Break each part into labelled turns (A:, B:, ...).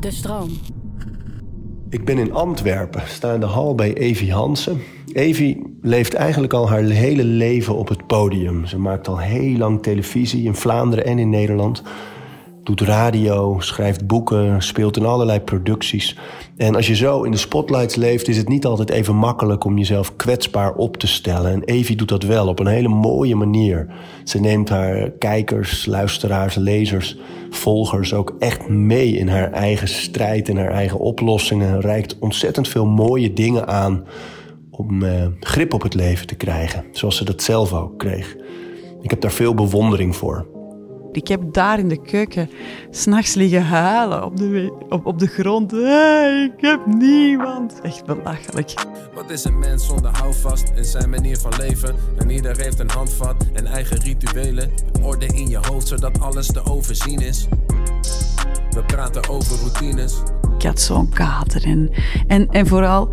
A: De stroom.
B: Ik ben in Antwerpen, sta in de hal bij Evie Hansen. Evie leeft eigenlijk al haar hele leven op het podium. Ze maakt al heel lang televisie in Vlaanderen en in Nederland. Doet radio, schrijft boeken, speelt in allerlei producties. En als je zo in de spotlights leeft, is het niet altijd even makkelijk om jezelf kwetsbaar op te stellen. En Evie doet dat wel op een hele mooie manier. Ze neemt haar kijkers, luisteraars, lezers, volgers ook echt mee in haar eigen strijd en haar eigen oplossingen. En reikt ontzettend veel mooie dingen aan om eh, grip op het leven te krijgen, zoals ze dat zelf ook kreeg. Ik heb daar veel bewondering voor.
C: Ik heb daar in de keuken s'nachts liggen huilen op de, op, op de grond. Hey, ik heb niemand. Echt belachelijk.
D: Wat is een mens zonder houvast in zijn manier van leven? En ieder heeft een handvat en eigen rituelen. Orde in je hoofd zodat alles te overzien is. We praten over routines.
C: Ik had zo'n kater en, en, en vooral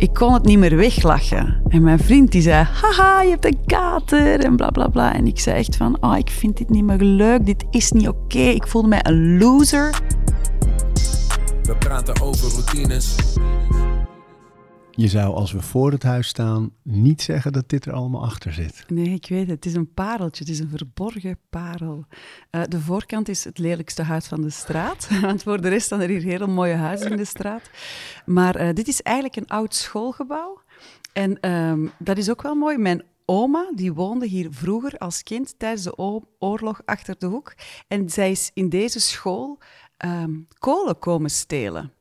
C: ik kon het niet meer weglachen. En mijn vriend die zei, haha, je hebt een kater en bla bla bla. En ik zei echt van, oh, ik vind dit niet meer leuk, dit is niet oké. Ik voelde mij een loser.
D: We praten over routines.
E: Je zou als we voor het huis staan niet zeggen dat dit er allemaal achter zit.
C: Nee, ik weet het. Het is een pareltje. Het is een verborgen parel. Uh, de voorkant is het lelijkste huis van de straat. Want voor de rest staan er hier hele mooie huizen in de straat. Maar uh, dit is eigenlijk een oud schoolgebouw. En um, dat is ook wel mooi. Mijn oma die woonde hier vroeger als kind tijdens de oorlog achter de hoek. En zij is in deze school um, kolen komen stelen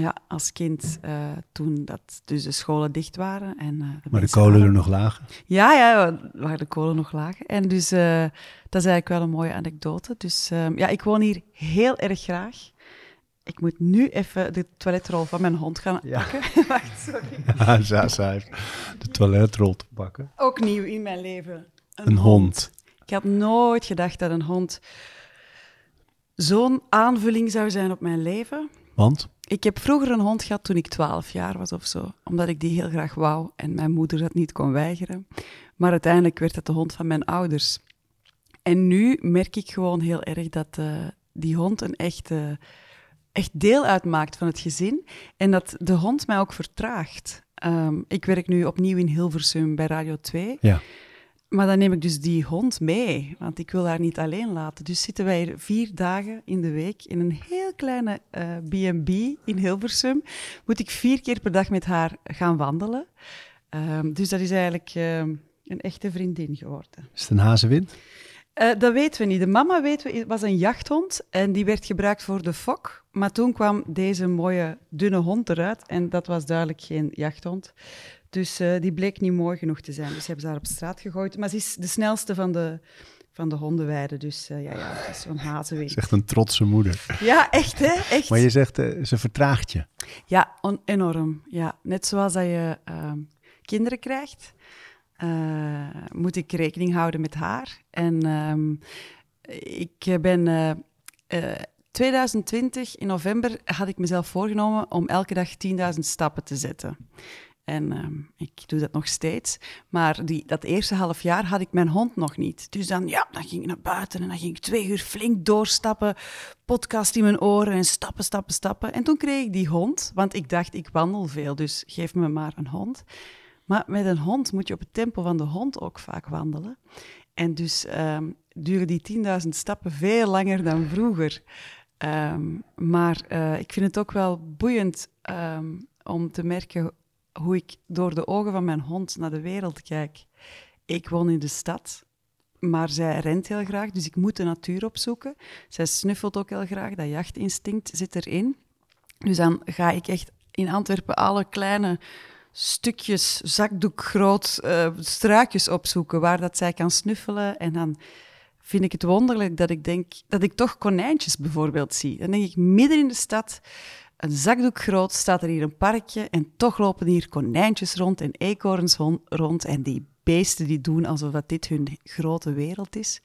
C: ja, als kind uh, toen dat dus de scholen dicht waren. En, uh,
E: de maar de kolen er nog lagen?
C: Ja, ja, waar de kolen nog lagen. En dus uh, dat is eigenlijk wel een mooie anekdote. Dus ja, ik woon hier heel erg graag. Ik moet nu even de toiletrol van mijn hond gaan ja. pakken. Wacht, sorry.
E: Ja, Zaza heeft de toiletrol te pakken.
C: Ook nieuw in mijn leven.
E: Een, een hond. hond.
C: Ik had nooit gedacht dat een hond zo'n aanvulling zou zijn op mijn leven.
E: Want?
C: Ik heb vroeger een hond gehad toen ik 12 jaar was of zo, omdat ik die heel graag wou en mijn moeder dat niet kon weigeren. Maar uiteindelijk werd het de hond van mijn ouders. En nu merk ik gewoon heel erg dat uh, die hond een echte, echt deel uitmaakt van het gezin en dat de hond mij ook vertraagt. Um, ik werk nu opnieuw in Hilversum bij Radio 2.
E: Ja.
C: Maar dan neem ik dus die hond mee, want ik wil haar niet alleen laten. Dus zitten wij hier vier dagen in de week in een heel kleine B&B uh, in Hilversum. Moet ik vier keer per dag met haar gaan wandelen. Um, dus dat is eigenlijk um, een echte vriendin geworden.
E: Is het een hazenwind?
C: Uh, dat weten we niet. De mama weten we, was een jachthond en die werd gebruikt voor de fok. Maar toen kwam deze mooie dunne hond eruit en dat was duidelijk geen jachthond. Dus uh, die bleek niet mooi genoeg te zijn. Dus hebben ze haar op straat gegooid. Maar ze is de snelste van de, van de hondenweide. Dus uh, ja, ja, het is zo'n hazenweek.
E: Ze is echt een trotse moeder.
C: Ja, echt hè? Echt.
E: Maar je zegt, uh, ze vertraagt je.
C: Ja, enorm. Ja. Net zoals dat je ehm, kinderen krijgt, moet ik rekening houden met haar. En um, ik ben... 2020 in november had ik mezelf voorgenomen om elke dag 10.000 stappen te zetten. En uh, ik doe dat nog steeds. Maar die, dat eerste half jaar had ik mijn hond nog niet. Dus dan, ja, dan ging ik naar buiten en dan ging ik twee uur flink doorstappen. Podcast in mijn oren en stappen, stappen, stappen. En toen kreeg ik die hond, want ik dacht, ik wandel veel, dus geef me maar een hond. Maar met een hond moet je op het tempo van de hond ook vaak wandelen. En dus um, duren die 10.000 stappen veel langer dan vroeger. Um, maar uh, ik vind het ook wel boeiend om te merken hoe ik door de ogen van mijn hond naar de wereld kijk. Ik woon in de stad, maar zij rent heel graag, dus ik moet de natuur opzoeken. Zij snuffelt ook heel graag, dat jachtinstinct zit erin. Dus dan ga ik echt in Antwerpen alle kleine stukjes zakdoekgroot uh, struikjes opzoeken waar dat zij kan snuffelen. En dan vind ik het wonderlijk dat ik denk dat ik toch konijntjes bijvoorbeeld zie. Dan denk ik midden in de stad een zakdoek groot staat er hier een parkje en toch lopen hier konijntjes rond en eekhoorns rond en die beesten die doen alsof dat dit hun grote wereld is.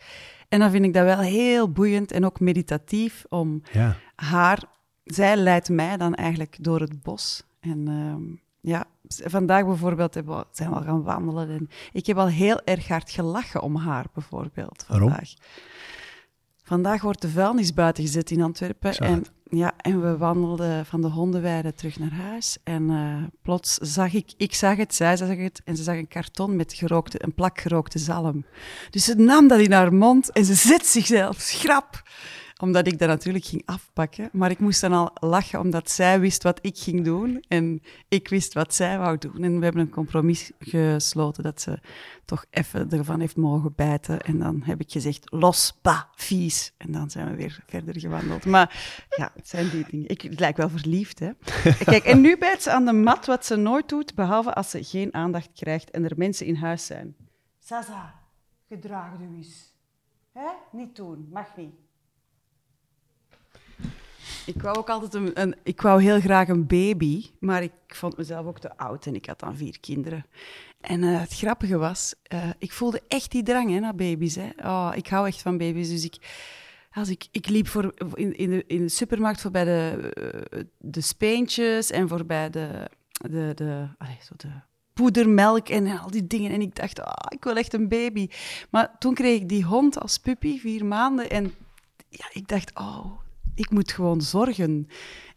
C: En dan vind ik dat wel heel boeiend en ook meditatief om
E: ja.
C: haar... Zij leidt mij dan eigenlijk door het bos. En uh, ja, vandaag bijvoorbeeld we, zijn we al gaan wandelen en ik heb al heel erg hard gelachen om haar bijvoorbeeld vandaag.
E: Waarom?
C: vandaag wordt de vuilnis buiten gezet in Antwerpen. En. Ja, en we wandelden van de hondenweide terug naar huis. En eh, plots zag ik, ik zag het, zij zag het, en ze zag een karton met gerookte, een plak gerookte zalm. Dus ze nam dat in haar mond en ze zet zichzelf schrap omdat ik dat natuurlijk ging afpakken. Maar ik moest dan al lachen, omdat zij wist wat ik ging doen. En ik wist wat zij wou doen. En we hebben een compromis gesloten dat ze toch even ervan heeft mogen bijten. En dan heb ik gezegd, los, pa, vies. En dan zijn we weer verder gewandeld. Maar ja, het zijn die dingen. Ik het lijk wel verliefd, hè. Kijk, en nu bijt ze aan de mat wat ze nooit doet, behalve als ze geen aandacht krijgt en er mensen in huis zijn. Sasa, gedraag u eens. Hè? Niet doen, mag niet. Ik wou ook altijd een, een, ik wou heel graag een baby, maar ik vond mezelf ook te oud en ik had dan vier kinderen. En eh, het grappige was, eh, ik voelde echt die drang hè, naar baby's. Hè. Oh, ik hou echt van baby's, dus ik, als ik, ik liep voor, in, in, de, in de supermarkt voorbij de, eh, de speentjes en voorbij de, de, de, zo de poedermelk en al die dingen. En ik dacht, oh, ik wil echt een baby. Maar toen kreeg ik die hond als puppy, vier maanden. En ja, ik dacht, oh, ik moet gewoon zorgen.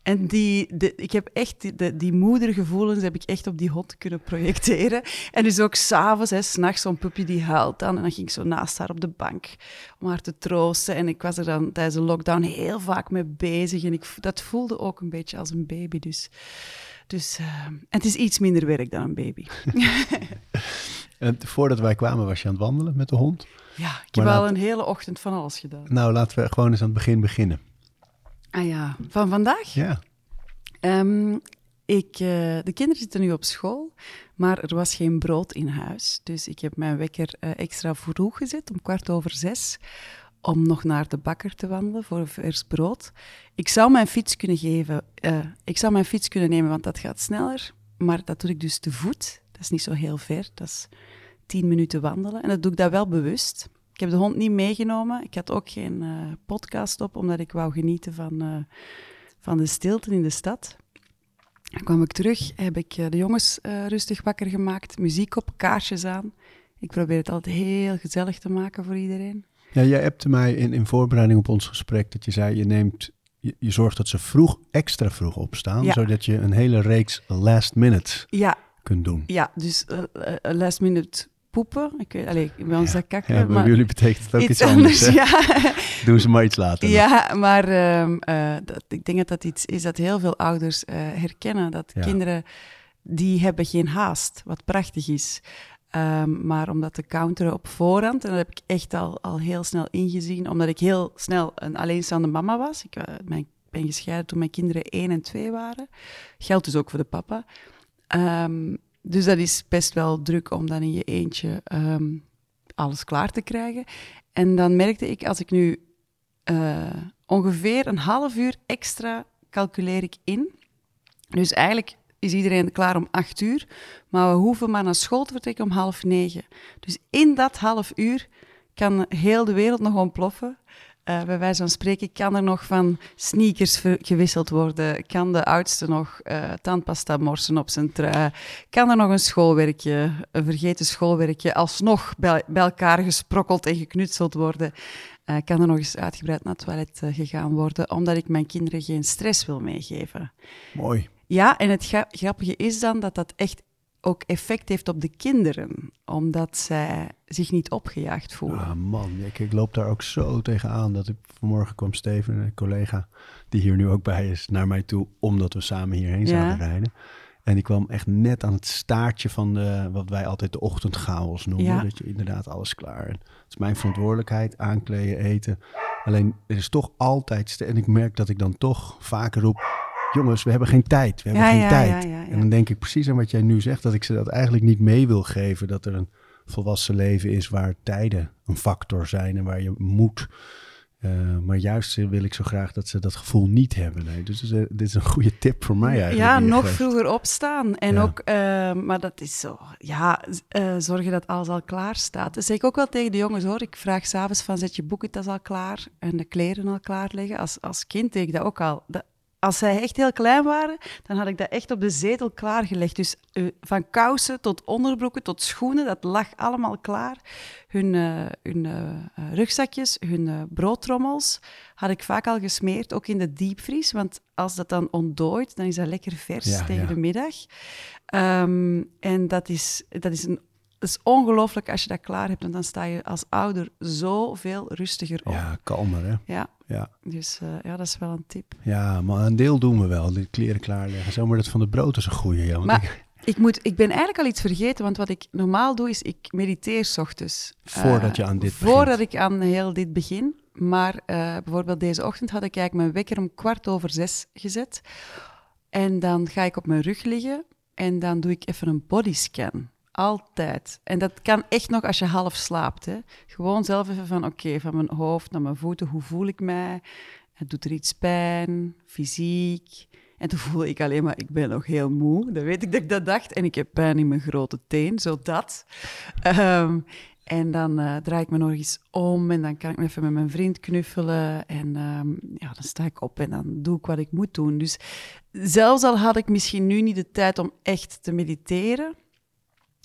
C: En die, de, ik heb echt die, de, die moedergevoelens heb ik echt op die hond kunnen projecteren. En dus ook s'avonds, s'nachts, zo'n puppy die huilt dan. En dan ging ik zo naast haar op de bank om haar te troosten. En ik was er dan tijdens de lockdown heel vaak mee bezig. En ik, dat voelde ook een beetje als een baby. Dus, dus uh, en het is iets minder werk dan een baby.
E: En voordat wij kwamen was je aan het wandelen met de hond.
C: Ja, ik heb
E: Maar
C: al
E: laat-
C: een hele ochtend van alles gedaan.
E: Nou, laten we gewoon eens aan het begin beginnen.
C: Ah ja, van vandaag?
E: Ja.
C: Ehm, ik, eh, de kinderen zitten nu op school, maar er was geen brood in huis. Dus ik heb mijn wekker eh, extra vroeg gezet, om kwart over zes, om nog naar de bakker te wandelen voor vers brood. Ik zou mijn fiets kunnen geven, eh, ik zou mijn fiets kunnen nemen, want dat gaat sneller. Maar dat doe ik dus te voet. Dat is niet zo heel ver, dat is tien minuten wandelen. En dat doe ik dat wel bewust. Ik heb de hond niet meegenomen. Ik had ook geen eh, podcast op, omdat ik wou genieten van, eh, van de stilte in de stad. Dan kwam ik terug, heb ik eh, de jongens rustig wakker gemaakt, muziek op, kaarsjes aan. Ik probeer het altijd heel gezellig te maken voor iedereen.
E: Ja, jij appte mij in, in voorbereiding op ons gesprek dat je zei, je neemt, je, je zorgt dat ze vroeg, extra vroeg opstaan,
C: Ja.
E: zodat je een hele reeks last minutes
C: Ja,
E: kunt doen.
C: ja dus last minute poepen. Ik weet, allez, bij ons
E: Ja.
C: dat kakken,
E: Ja,
C: maar
E: jullie betekent het ook iets, anders. hè?
C: ja.
E: Doen ze maar iets later.
C: Ja, maar ehm, eh, dat, ik denk dat dat iets is dat heel veel ouders eh, herkennen. Dat
E: Ja.
C: kinderen, die hebben geen haast, wat prachtig is. Ehm, maar om dat te counteren op voorhand, en dat heb ik echt al, al heel snel ingezien, omdat ik heel snel een alleenstaande mama was. Ik eh, mijn, ben gescheiden toen mijn kinderen één en twee waren. Geldt dus ook voor de papa. Ehm, dus dat is best wel druk om dan in je eentje ehm, alles klaar te krijgen. En dan merkte ik, als ik nu eh, ongeveer een half uur extra calculeer ik in. Dus eigenlijk is iedereen klaar om acht uur, maar we hoeven maar naar school te vertrekken om half negen. Dus in dat half uur kan heel de wereld nog ontploffen. Eh, bij wijze van spreken kan er nog van sneakers gewisseld worden. Kan de oudste nog eh, tandpasta morsen op zijn trui. Kan er nog een schoolwerkje, een vergeten schoolwerkje, alsnog bij, bij elkaar gesprokkeld en geknutseld worden. Eh, kan er nog eens uitgebreid naar het toilet gegaan worden, omdat ik mijn kinderen geen stress wil meegeven.
E: Mooi.
C: Ja, en het gra- grappige is dan dat dat echt ook effect heeft op de kinderen, omdat zij zich niet opgejaagd voelen.
E: Ah man, ik, ik loop daar ook zo tegenaan. Dat ik vanmorgen kwam Steven, een collega die hier nu ook bij is, naar mij toe, omdat we samen hierheen
C: Ja.
E: zouden rijden. En die kwam echt net aan het staartje van de, wat wij altijd de ochtendchaos noemen.
C: Ja.
E: Dat je inderdaad alles klaar. Het is mijn verantwoordelijkheid, aankleden, eten. Alleen er is toch altijd, en ik merk dat ik dan toch vaker roep, jongens, we hebben geen tijd. We hebben
C: Ja,
E: geen
C: ja,
E: tijd.
C: ja.
E: En dan denk ik precies aan wat jij nu zegt, dat ik ze dat eigenlijk niet mee wil geven. Dat er een volwassen leven is waar tijden een factor zijn en waar je moet. Eh, maar juist wil ik zo graag dat ze dat gevoel niet hebben. Nee, dus eh, dit is een goede tip voor mij eigenlijk.
C: Ja, nog
E: geeft.
C: vroeger opstaan. En
E: Ja.
C: ook, eh, maar dat is zo, ja, zorgen dat alles al klaar staat. Dat zeg ik ook wel tegen de jongens hoor. Ik vraag s'avonds van, zet je boekentas al klaar en de kleren al klaar liggen. Als, als kind deed ik dat ook al. Dat, als zij echt heel klein waren, dan had ik dat echt op de zetel klaargelegd. Dus eh, van kousen tot onderbroeken tot schoenen, dat lag allemaal klaar. Hun, eh, hun eh, rugzakjes, hun broodtrommels had ik vaak al gesmeerd, ook in de diepvries. Want als dat dan ontdooit, dan is dat lekker vers tegen de middag. Ehm, en dat is, dat is een is ongelooflijk als je dat klaar hebt, en dan sta je als ouder zoveel rustiger op.
E: Ja, kalmer hè?
C: Ja. ja. Dus uh, ja, dat is wel een tip.
E: Ja, maar een deel doen we wel, de kleren klaarleggen. Zo, maar dat van de brood is een goede. Ja,
C: maar ik... Ik, moet, ik ben eigenlijk al iets vergeten, want wat ik normaal doe, is ik mediteer s ochtends.
E: Voordat je aan dit
C: begint? Voordat ik aan heel dit begin. Maar uh, bijvoorbeeld deze ochtend had ik eigenlijk mijn wekker om kwart over zes gezet. En dan ga ik op mijn rug liggen en dan doe ik even een bodyscan. Altijd. En dat kan echt nog als je half slaapt. Hè. Gewoon zelf even van, oké, van mijn hoofd naar mijn voeten, hoe voel ik mij? Het doet er iets pijn, fysiek. En toen voelde ik alleen maar, ik ben nog heel moe. Dan weet ik dat ik dat dacht. En ik heb pijn in mijn grote teen, zo dat. Ehm, en dan uh, draai ik me nog eens om en dan kan ik even met mijn vriend knuffelen. En ehm, ja, dan sta ik op en dan doe ik wat ik moet doen. Dus zelfs al had ik misschien nu niet de tijd om echt te mediteren,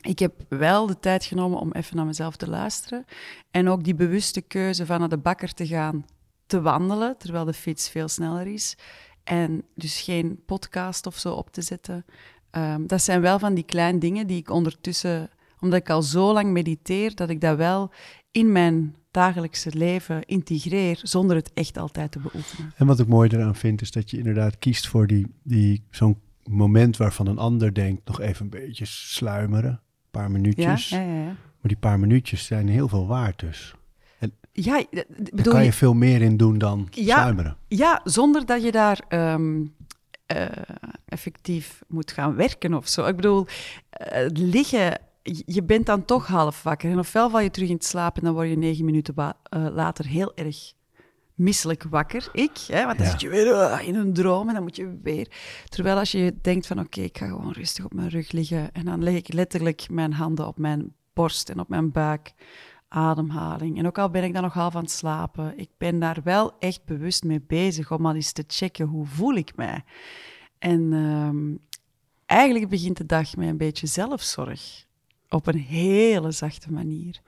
C: ik heb wel de tijd genomen om even naar mezelf te luisteren. En ook die bewuste keuze van naar de bakker te gaan te wandelen, terwijl de fiets veel sneller is. En dus geen podcast of zo op te zetten. Ehm, dat zijn wel van die kleine dingen die ik ondertussen, omdat ik al zo lang mediteer, dat ik dat wel in mijn dagelijkse leven integreer zonder het echt altijd te beoefenen.
E: En wat ik mooi eraan vind, is dat je inderdaad kiest voor die, die, zo'n moment waarvan een ander denkt nog even een beetje sluimeren paar minuutjes.
C: Ja, ja, ja,
E: maar die paar minuutjes zijn heel veel waard dus. En
C: ja,
E: bedoel daar kan je, veel meer in doen dan sluimeren.
C: Ja, zonder dat je daar ehm, eh, effectief moet gaan werken of zo. Ik bedoel, uh, liggen, je bent dan toch half wakker. En ofwel val je terug in het slaap en dan word je negen minuten uh, later heel erg misselijk wakker, ik. Hè, want dan zit je weer uh, in een droom en dan moet je weer... Terwijl als je denkt van oké, ik ga gewoon rustig op mijn rug liggen en dan leg ik letterlijk mijn handen op mijn borst en op mijn buik. Ademhaling. En ook al ben ik dan nog half aan het slapen, ik ben daar wel echt bewust mee bezig om al eens te checken hoe voel ik mij. En um, eigenlijk begint de dag met een beetje zelfzorg. Op een hele zachte manier.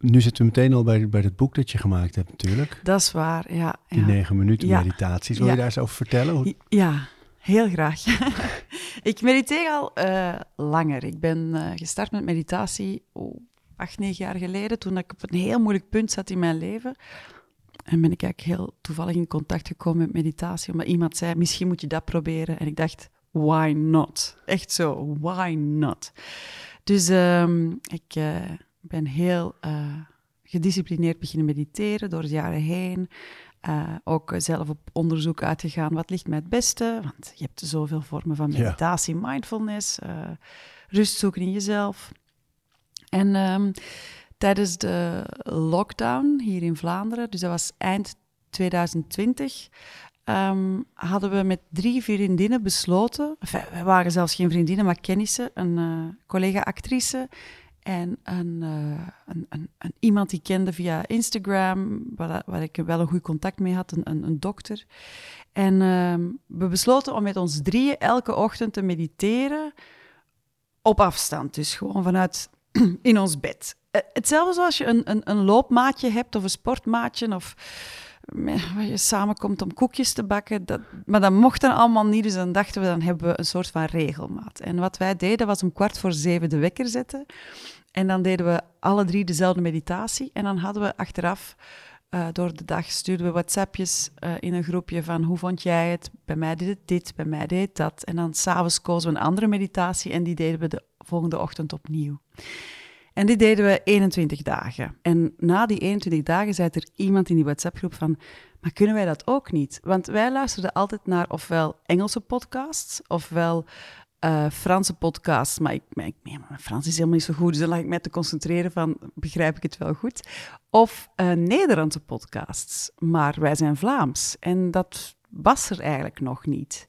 E: Nu zitten we meteen al bij, bij het boek dat je gemaakt hebt natuurlijk.
C: Dat is waar, ja.
E: Die negen minuten meditaties. Wil je daar eens over vertellen?
C: Ja, heel graag. ik mediteer al uh, langer. Ik ben uh, gestart met meditatie oh, acht, negen jaar geleden, toen ik op een heel moeilijk punt zat in mijn leven. En ben ik eigenlijk heel toevallig in contact gekomen met meditatie, omdat iemand zei, misschien moet je dat proberen. En ik dacht, why not? Echt zo, why not? Dus um, ik... Uh, ben heel uh, gedisciplineerd beginnen mediteren door de jaren heen. Uh, ook zelf op onderzoek uitgegaan, wat ligt mij het beste? Want je hebt zoveel vormen van meditatie, mindfulness, uh, rust zoeken in jezelf. En um, tijdens de lockdown hier in Vlaanderen, dus dat was eind 2020, um, ehm, hadden we met drie vriendinnen besloten, enfin, we waren zelfs geen vriendinnen, maar kennissen, een collega-actrice en een, uh, een, een, een, iemand die kende via Instagram, waar, ik wel een goed contact mee had, een, dokter. En uh, we besloten om met ons drieën elke ochtend te mediteren op afstand. Dus gewoon vanuit in ons bed. Uh, hetzelfde zoals je een, loopmaatje hebt of een sportmaatje of waar je samenkomt om koekjes te bakken. Dat, maar dat mocht dan allemaal niet, dus dan dachten we, dan hebben we een soort van regelmaat. En wat wij deden, was om kwart voor zeven de wekker zetten. En dan deden we alle drie dezelfde meditatie. En dan hadden we achteraf, uh, door de dag, stuurden we WhatsAppjes uh, in een groepje van hoe vond jij het? Bij mij deed het dit, bij mij deed het dat. En dan s'avonds kozen we een andere meditatie en die deden we de volgende ochtend opnieuw. En die deden we 21 dagen. En na die 21 dagen zei er iemand in die WhatsApp-groep van... Maar kunnen wij dat ook niet? Want wij luisterden altijd naar ofwel Engelse podcasts, ofwel uh, Franse podcasts. Maar ik, ik, mijn Frans is helemaal niet zo goed, dus dan lag ik mij te concentreren van... Begrijp ik het wel goed? Of uh, Nederlandse podcasts. Maar wij zijn Vlaams. En dat was er eigenlijk nog niet.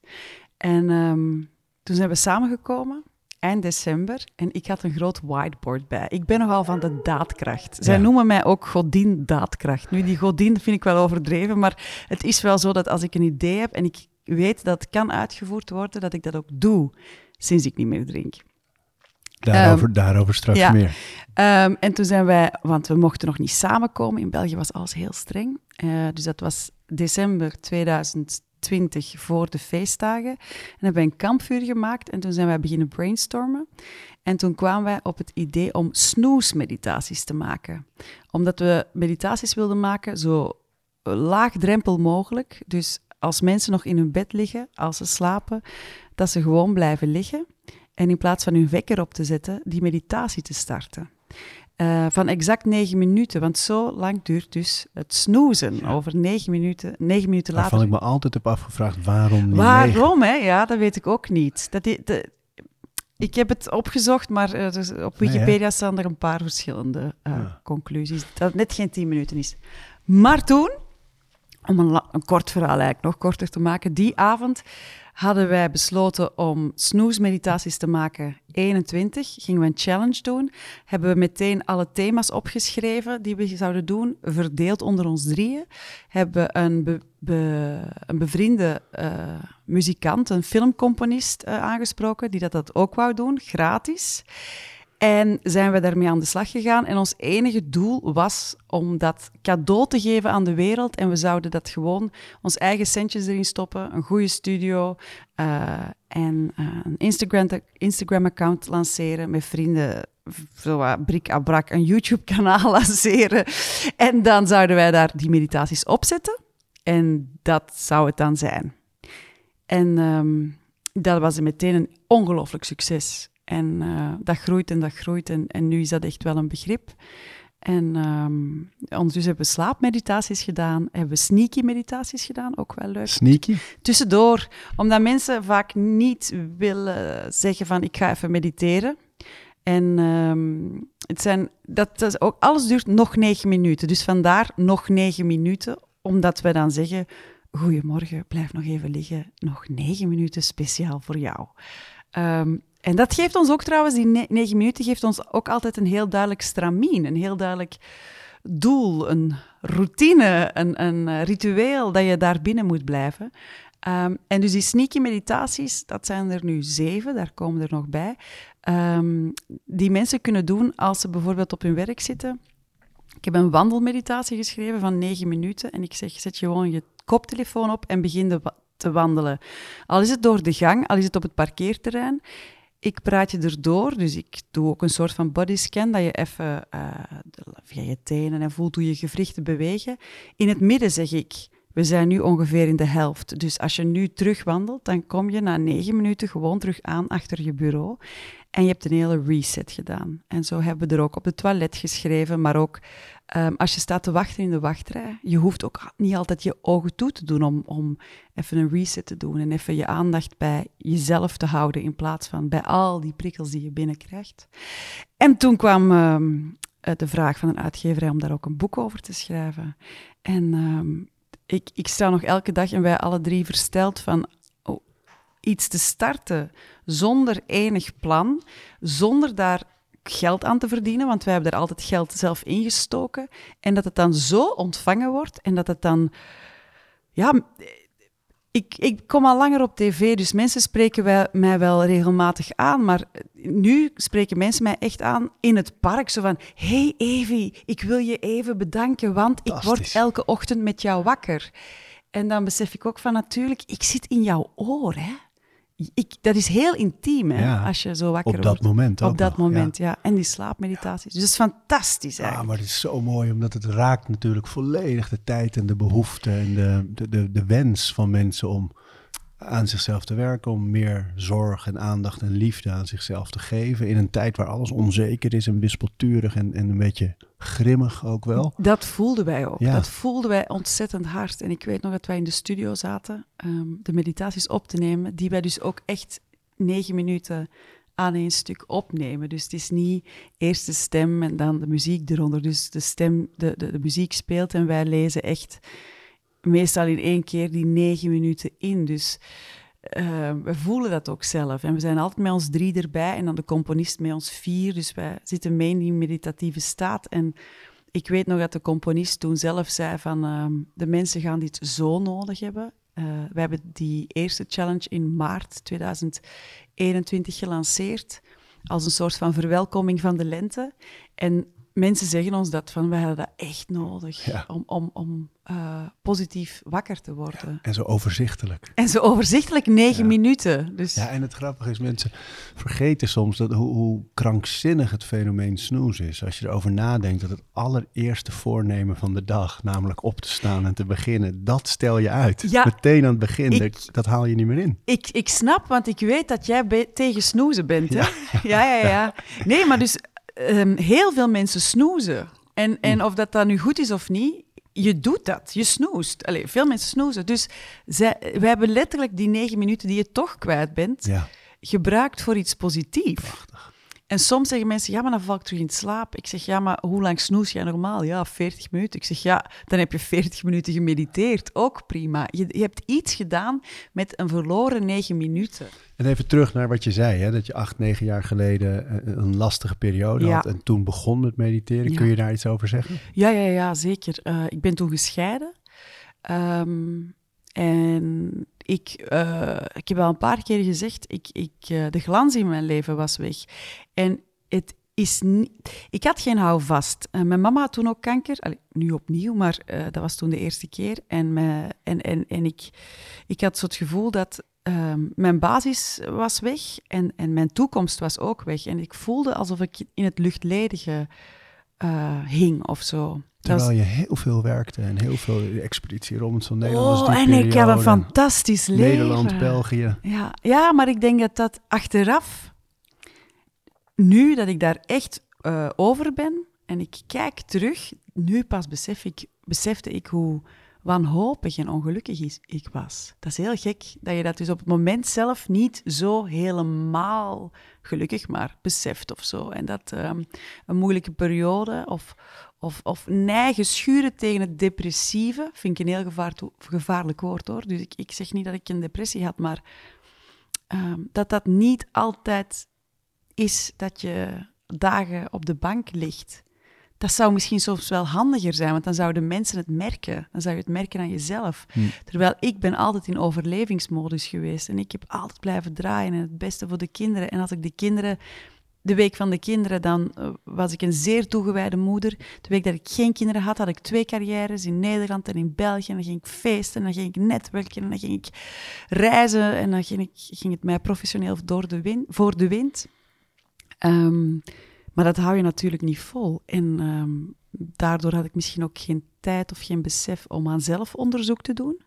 C: En um, toen zijn we samengekomen eind december en ik had een groot whiteboard bij. Ik ben nogal van de daadkracht. Zij
E: Ja.
C: noemen mij ook godin daadkracht. Nu, die godin vind ik wel overdreven, maar het is wel zo dat als ik een idee heb en ik weet dat het kan uitgevoerd worden, dat ik dat ook doe, sinds ik niet meer drink.
E: Daarover, daarover straks
C: ja.
E: meer.
C: Ehm, en toen zijn wij, want we mochten nog niet samenkomen. In België was alles heel streng. Eh, dus dat was december 2020 voor de feestdagen. En hebben wij een kampvuur gemaakt en toen zijn wij beginnen brainstormen. En toen kwamen wij op het idee om snoesmeditaties te maken. Omdat we meditaties wilden maken zo laagdrempel mogelijk. Dus als mensen nog in hun bed liggen, als ze slapen, dat ze gewoon blijven liggen. En in plaats van hun wekker op te zetten, die meditatie te starten. Eh, van exact negen minuten, want zo lang duurt dus het snoezen. Over negen minuten, negen minuten later.
E: Waarvan ik me altijd heb afgevraagd waarom negen?
C: Waarom, hè? Ja, dat weet ik ook niet. Dat de- ik heb het opgezocht, maar eh, dus op
E: Nee?
C: Wikipedia staan er een paar verschillende eh,
E: Ja.
C: conclusies. Dat het net geen tien minuten is. Maar toen, om een, kort verhaal eigenlijk nog korter te maken, die avond hadden wij besloten om snoesmeditaties te maken. 21 gingen we een challenge doen. Hebben we meteen alle thema's opgeschreven die we zouden doen, verdeeld onder ons drieën. Hebben we een, een bevriende eh, muzikant, een filmcomponist eh, aangesproken, die dat, dat ook wou doen, gratis. En zijn we daarmee aan de slag gegaan. En ons enige doel was om dat cadeau te geven aan de wereld. En we zouden dat gewoon ons eigen centjes erin stoppen. Een goede studio. eh, en eh, een Instagram- Instagram-account lanceren met vrienden. Zo brik à brak een YouTube-kanaal lanceren. En dan zouden wij daar die meditaties opzetten. En dat zou het dan zijn. En ehm, dat was meteen een ongelooflijk succes. En eh, dat groeit en dat groeit. En, en nu is dat echt wel een begrip. En ehm, ondertussen hebben we slaapmeditaties gedaan. Hebben we sneaky meditaties gedaan, ook wel leuk.
E: Sneaky?
C: Tussendoor, omdat mensen vaak niet willen zeggen van ik ga even mediteren. En ehm, het zijn, dat, dat is ook, alles duurt nog negen minuten. Dus vandaar nog negen minuten, omdat we dan zeggen... Goedemorgen, blijf nog even liggen. Nog negen minuten speciaal voor jou. Ehm, en dat geeft ons ook trouwens, die ne- negen minuten geeft ons ook altijd een heel duidelijk stramien. Een heel duidelijk doel, een routine, een, een eh, ritueel dat je daar binnen moet blijven. Ehm, en dus die sneaky meditaties, dat zijn er nu zeven, daar komen er nog bij. Ehm, die mensen kunnen doen als ze bijvoorbeeld op hun werk zitten. Ik heb een wandelmeditatie geschreven van negen minuten. En ik zeg, zet gewoon je koptelefoon op en begin te wandelen. Al is het door de gang, al is het op het parkeerterrein. Ik praat je erdoor, dus ik doe ook een soort van bodyscan, dat je even eh, de- via je tenen en voelt hoe je gewrichten bewegen. In het midden zeg ik, we zijn nu ongeveer in de helft. Dus als je nu terugwandelt, dan kom je na negen minuten gewoon terug aan achter je bureau. En je hebt een hele reset gedaan. En zo hebben we er ook op het toilet geschreven, maar ook ehm, als je staat te wachten in de wachtrij. Je hoeft ook niet altijd je ogen toe te doen om, om even een reset te doen en even je aandacht bij jezelf te houden in plaats van bij al die prikkels die je binnenkrijgt. En toen kwam ehm, eh, de vraag van een uitgeverij om daar ook een boek over te schrijven. En ehm, ik, ik sta nog elke dag en wij alle drie versteld van oh, iets te starten zonder enig plan, zonder daar geld aan te verdienen, want wij hebben daar altijd geld zelf ingestoken. En dat het dan zo ontvangen wordt en dat het dan... Ja, ik, ik kom al langer op tv, dus mensen spreken wij, mij wel regelmatig aan. Maar nu spreken mensen mij echt aan in het park. Zo van, hey Evie, ik wil je even bedanken, want ik word elke ochtend met jou wakker. En dan besef ik ook van, natuurlijk, ik zit in jouw oor, hè. Ik, dat is heel intiem, hè,
E: Ja,
C: als je zo wakker
E: op
C: wordt.
E: dat moment ook
C: Op dat
E: nog, ja.
C: moment, ja. En die slaapmeditaties. Dus dat is fantastisch,
E: Ja,
C: eigenlijk.
E: maar het is zo mooi, omdat het raakt natuurlijk volledig de tijd en de behoefte en de, de, de, de wens van mensen om aan zichzelf te werken, om meer zorg en aandacht en liefde aan zichzelf te geven. In een tijd waar alles onzeker is en wispelturig en, en een beetje grimmig ook wel.
C: Dat voelden wij ook.
E: Ja.
C: Dat voelden wij ontzettend hard. En ik weet nog dat wij in de studio zaten ehm, de meditaties op te nemen, die wij dus ook echt negen minuten aan één stuk opnemen. Dus het is niet eerst de stem en dan de muziek eronder. Dus de stem, de, de, de muziek speelt en wij lezen echt meestal in één keer die negen minuten in. Dus eh, we voelen dat ook zelf. En we zijn altijd met ons drie erbij en dan de componist met ons vier. Dus wij zitten mee in die meditatieve staat. En ik weet nog dat de componist toen zelf zei van ehm, de mensen gaan dit zo nodig hebben. Uh, we hebben die eerste challenge in maart 2021 gelanceerd als een soort van verwelkoming van de lente. En mensen zeggen ons dat van, wij hadden dat echt nodig om, om, om uh, positief wakker te worden.
E: en zo overzichtelijk.
C: En zo overzichtelijk, negen minuten. Dus...
E: Ja, en het grappige is, mensen vergeten soms dat hoe, hoe, krankzinnig het fenomeen snoes is. Als je erover nadenkt dat het allereerste voornemen van de dag, namelijk op te staan en te beginnen, dat stel je uit. Meteen aan het begin, dat, dat, haal je niet meer in.
C: Ik, ik snap, want ik weet dat jij tegen snoezen bent. Hè? Ja. ja, ja, ja. Nee, maar dus um, heel veel mensen snoezen. En, en hm. of dat dan nu goed is of niet, je doet dat. Je snoest. Allee, veel mensen snoezen. Dus zij, we hebben letterlijk die negen minuten die je toch kwijt bent, ja. gebruikt voor iets positiefs. En soms zeggen mensen, ja, maar dan val ik terug in slaap. Ik zeg, ja, maar hoe lang snoes jij normaal? Ja, 40 minuten. Ik zeg, ja, dan heb je 40 minuten gemediteerd. Ook prima. Je, je hebt iets gedaan met een verloren negen minuten.
E: En even terug naar wat je zei, hè, dat je acht, negen jaar geleden eh, een lastige periode had en toen begon met mediteren. Kun je daar iets over zeggen?
C: Ja, ja, ja zeker. Uh, ik ben toen gescheiden. Um, en ik, uh, ik heb al een paar keer gezegd, ik, ik, uh, de glans in mijn leven was weg. En het is niet... Ik had geen houvast. Uh, mijn mama had toen ook kanker. Nu opnieuw, maar dat was toen de eerste keer. En, en, en ik, ik had zo het gevoel dat ehm, mijn basis was weg en, en mijn toekomst was ook weg. En ik voelde alsof ik in het luchtledige hing of zo.
E: Terwijl je heel veel werkte en heel veel Expeditie Robinson Nederland. Oh,
C: en ik had een fantastisch leven.
E: Nederland, België.
C: Ja, ja, maar ik denk dat dat achteraf, nu dat ik daar echt uh, over ben en ik kijk terug, nu pas besef ik, besefte ik hoe wanhopig en ongelukkig ik was. Dat is heel gek dat je dat dus op het moment zelf niet zo helemaal gelukkig maar beseft of zo. En dat um, een moeilijke periode of, of, of neigen, schuren tegen het depressieve, vind ik een heel gevaar gevaarlijk woord hoor. Dus ik, ik zeg niet dat ik een depressie had, maar um, dat dat niet altijd is dat je dagen op de bank ligt. Dat zou misschien soms wel handiger zijn, want dan zouden mensen het merken. Dan zou je het merken aan jezelf. Hm. Terwijl ik ben altijd in overlevingsmodus geweest en ik heb altijd blijven draaien en het beste voor de kinderen. En als ik de kinderen de week van de kinderen, dan uh, was ik een zeer toegewijde moeder. De week dat ik geen kinderen had, had ik twee carrières in Nederland en in België. En dan ging ik feesten, en dan ging ik netwerken, en dan ging ik reizen. En dan ging, ik, ging het mij professioneel door de wind, voor de wind. Um, maar dat hou je natuurlijk niet vol. En um, daardoor had ik misschien ook geen tijd of geen besef om aan zelfonderzoek te doen.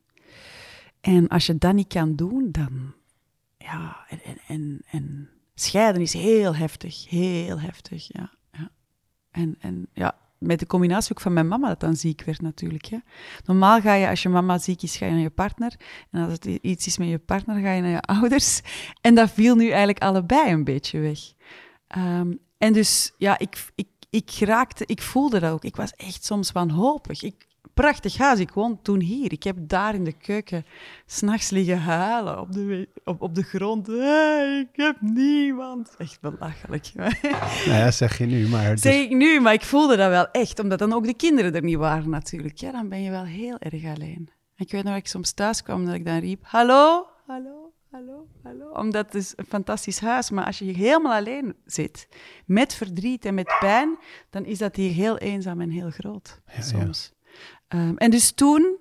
C: En als je dat niet kan doen, dan... Ja, en, en, en scheiden is heel heftig, heel heftig, ja. ja. En, en ja, met de combinatie ook van mijn mama dat dan ziek werd natuurlijk. Normaal ga je, als je mama ziek is, ga je naar je partner. En als het iets is met je partner, ga je naar je ouders. En dat viel nu eigenlijk allebei een beetje weg. Um, en dus, ja, ik, ik, ik raakte, ik voelde dat ook. Ik was echt soms wanhopig. Ik, prachtig huis. Ik woon toen hier. Ik heb daar in de keuken s'nachts liggen huilen op de, op, op de grond. ik heb niemand. Echt belachelijk.
E: Nou ja, zeg je nu, maar...
C: Zeg ik nu, maar ik voelde dat wel echt. Omdat dan ook de kinderen er niet waren natuurlijk. Ja, dan ben je wel heel erg alleen. Ik weet nog dat ik soms thuis kwam dat ik dan riep... Hallo, hallo, hallo, hallo. Omdat het is een fantastisch huis. Maar als je hier helemaal alleen zit, met verdriet en met pijn... dan is dat hier heel eenzaam en heel groot, soms. Um, en dus toen,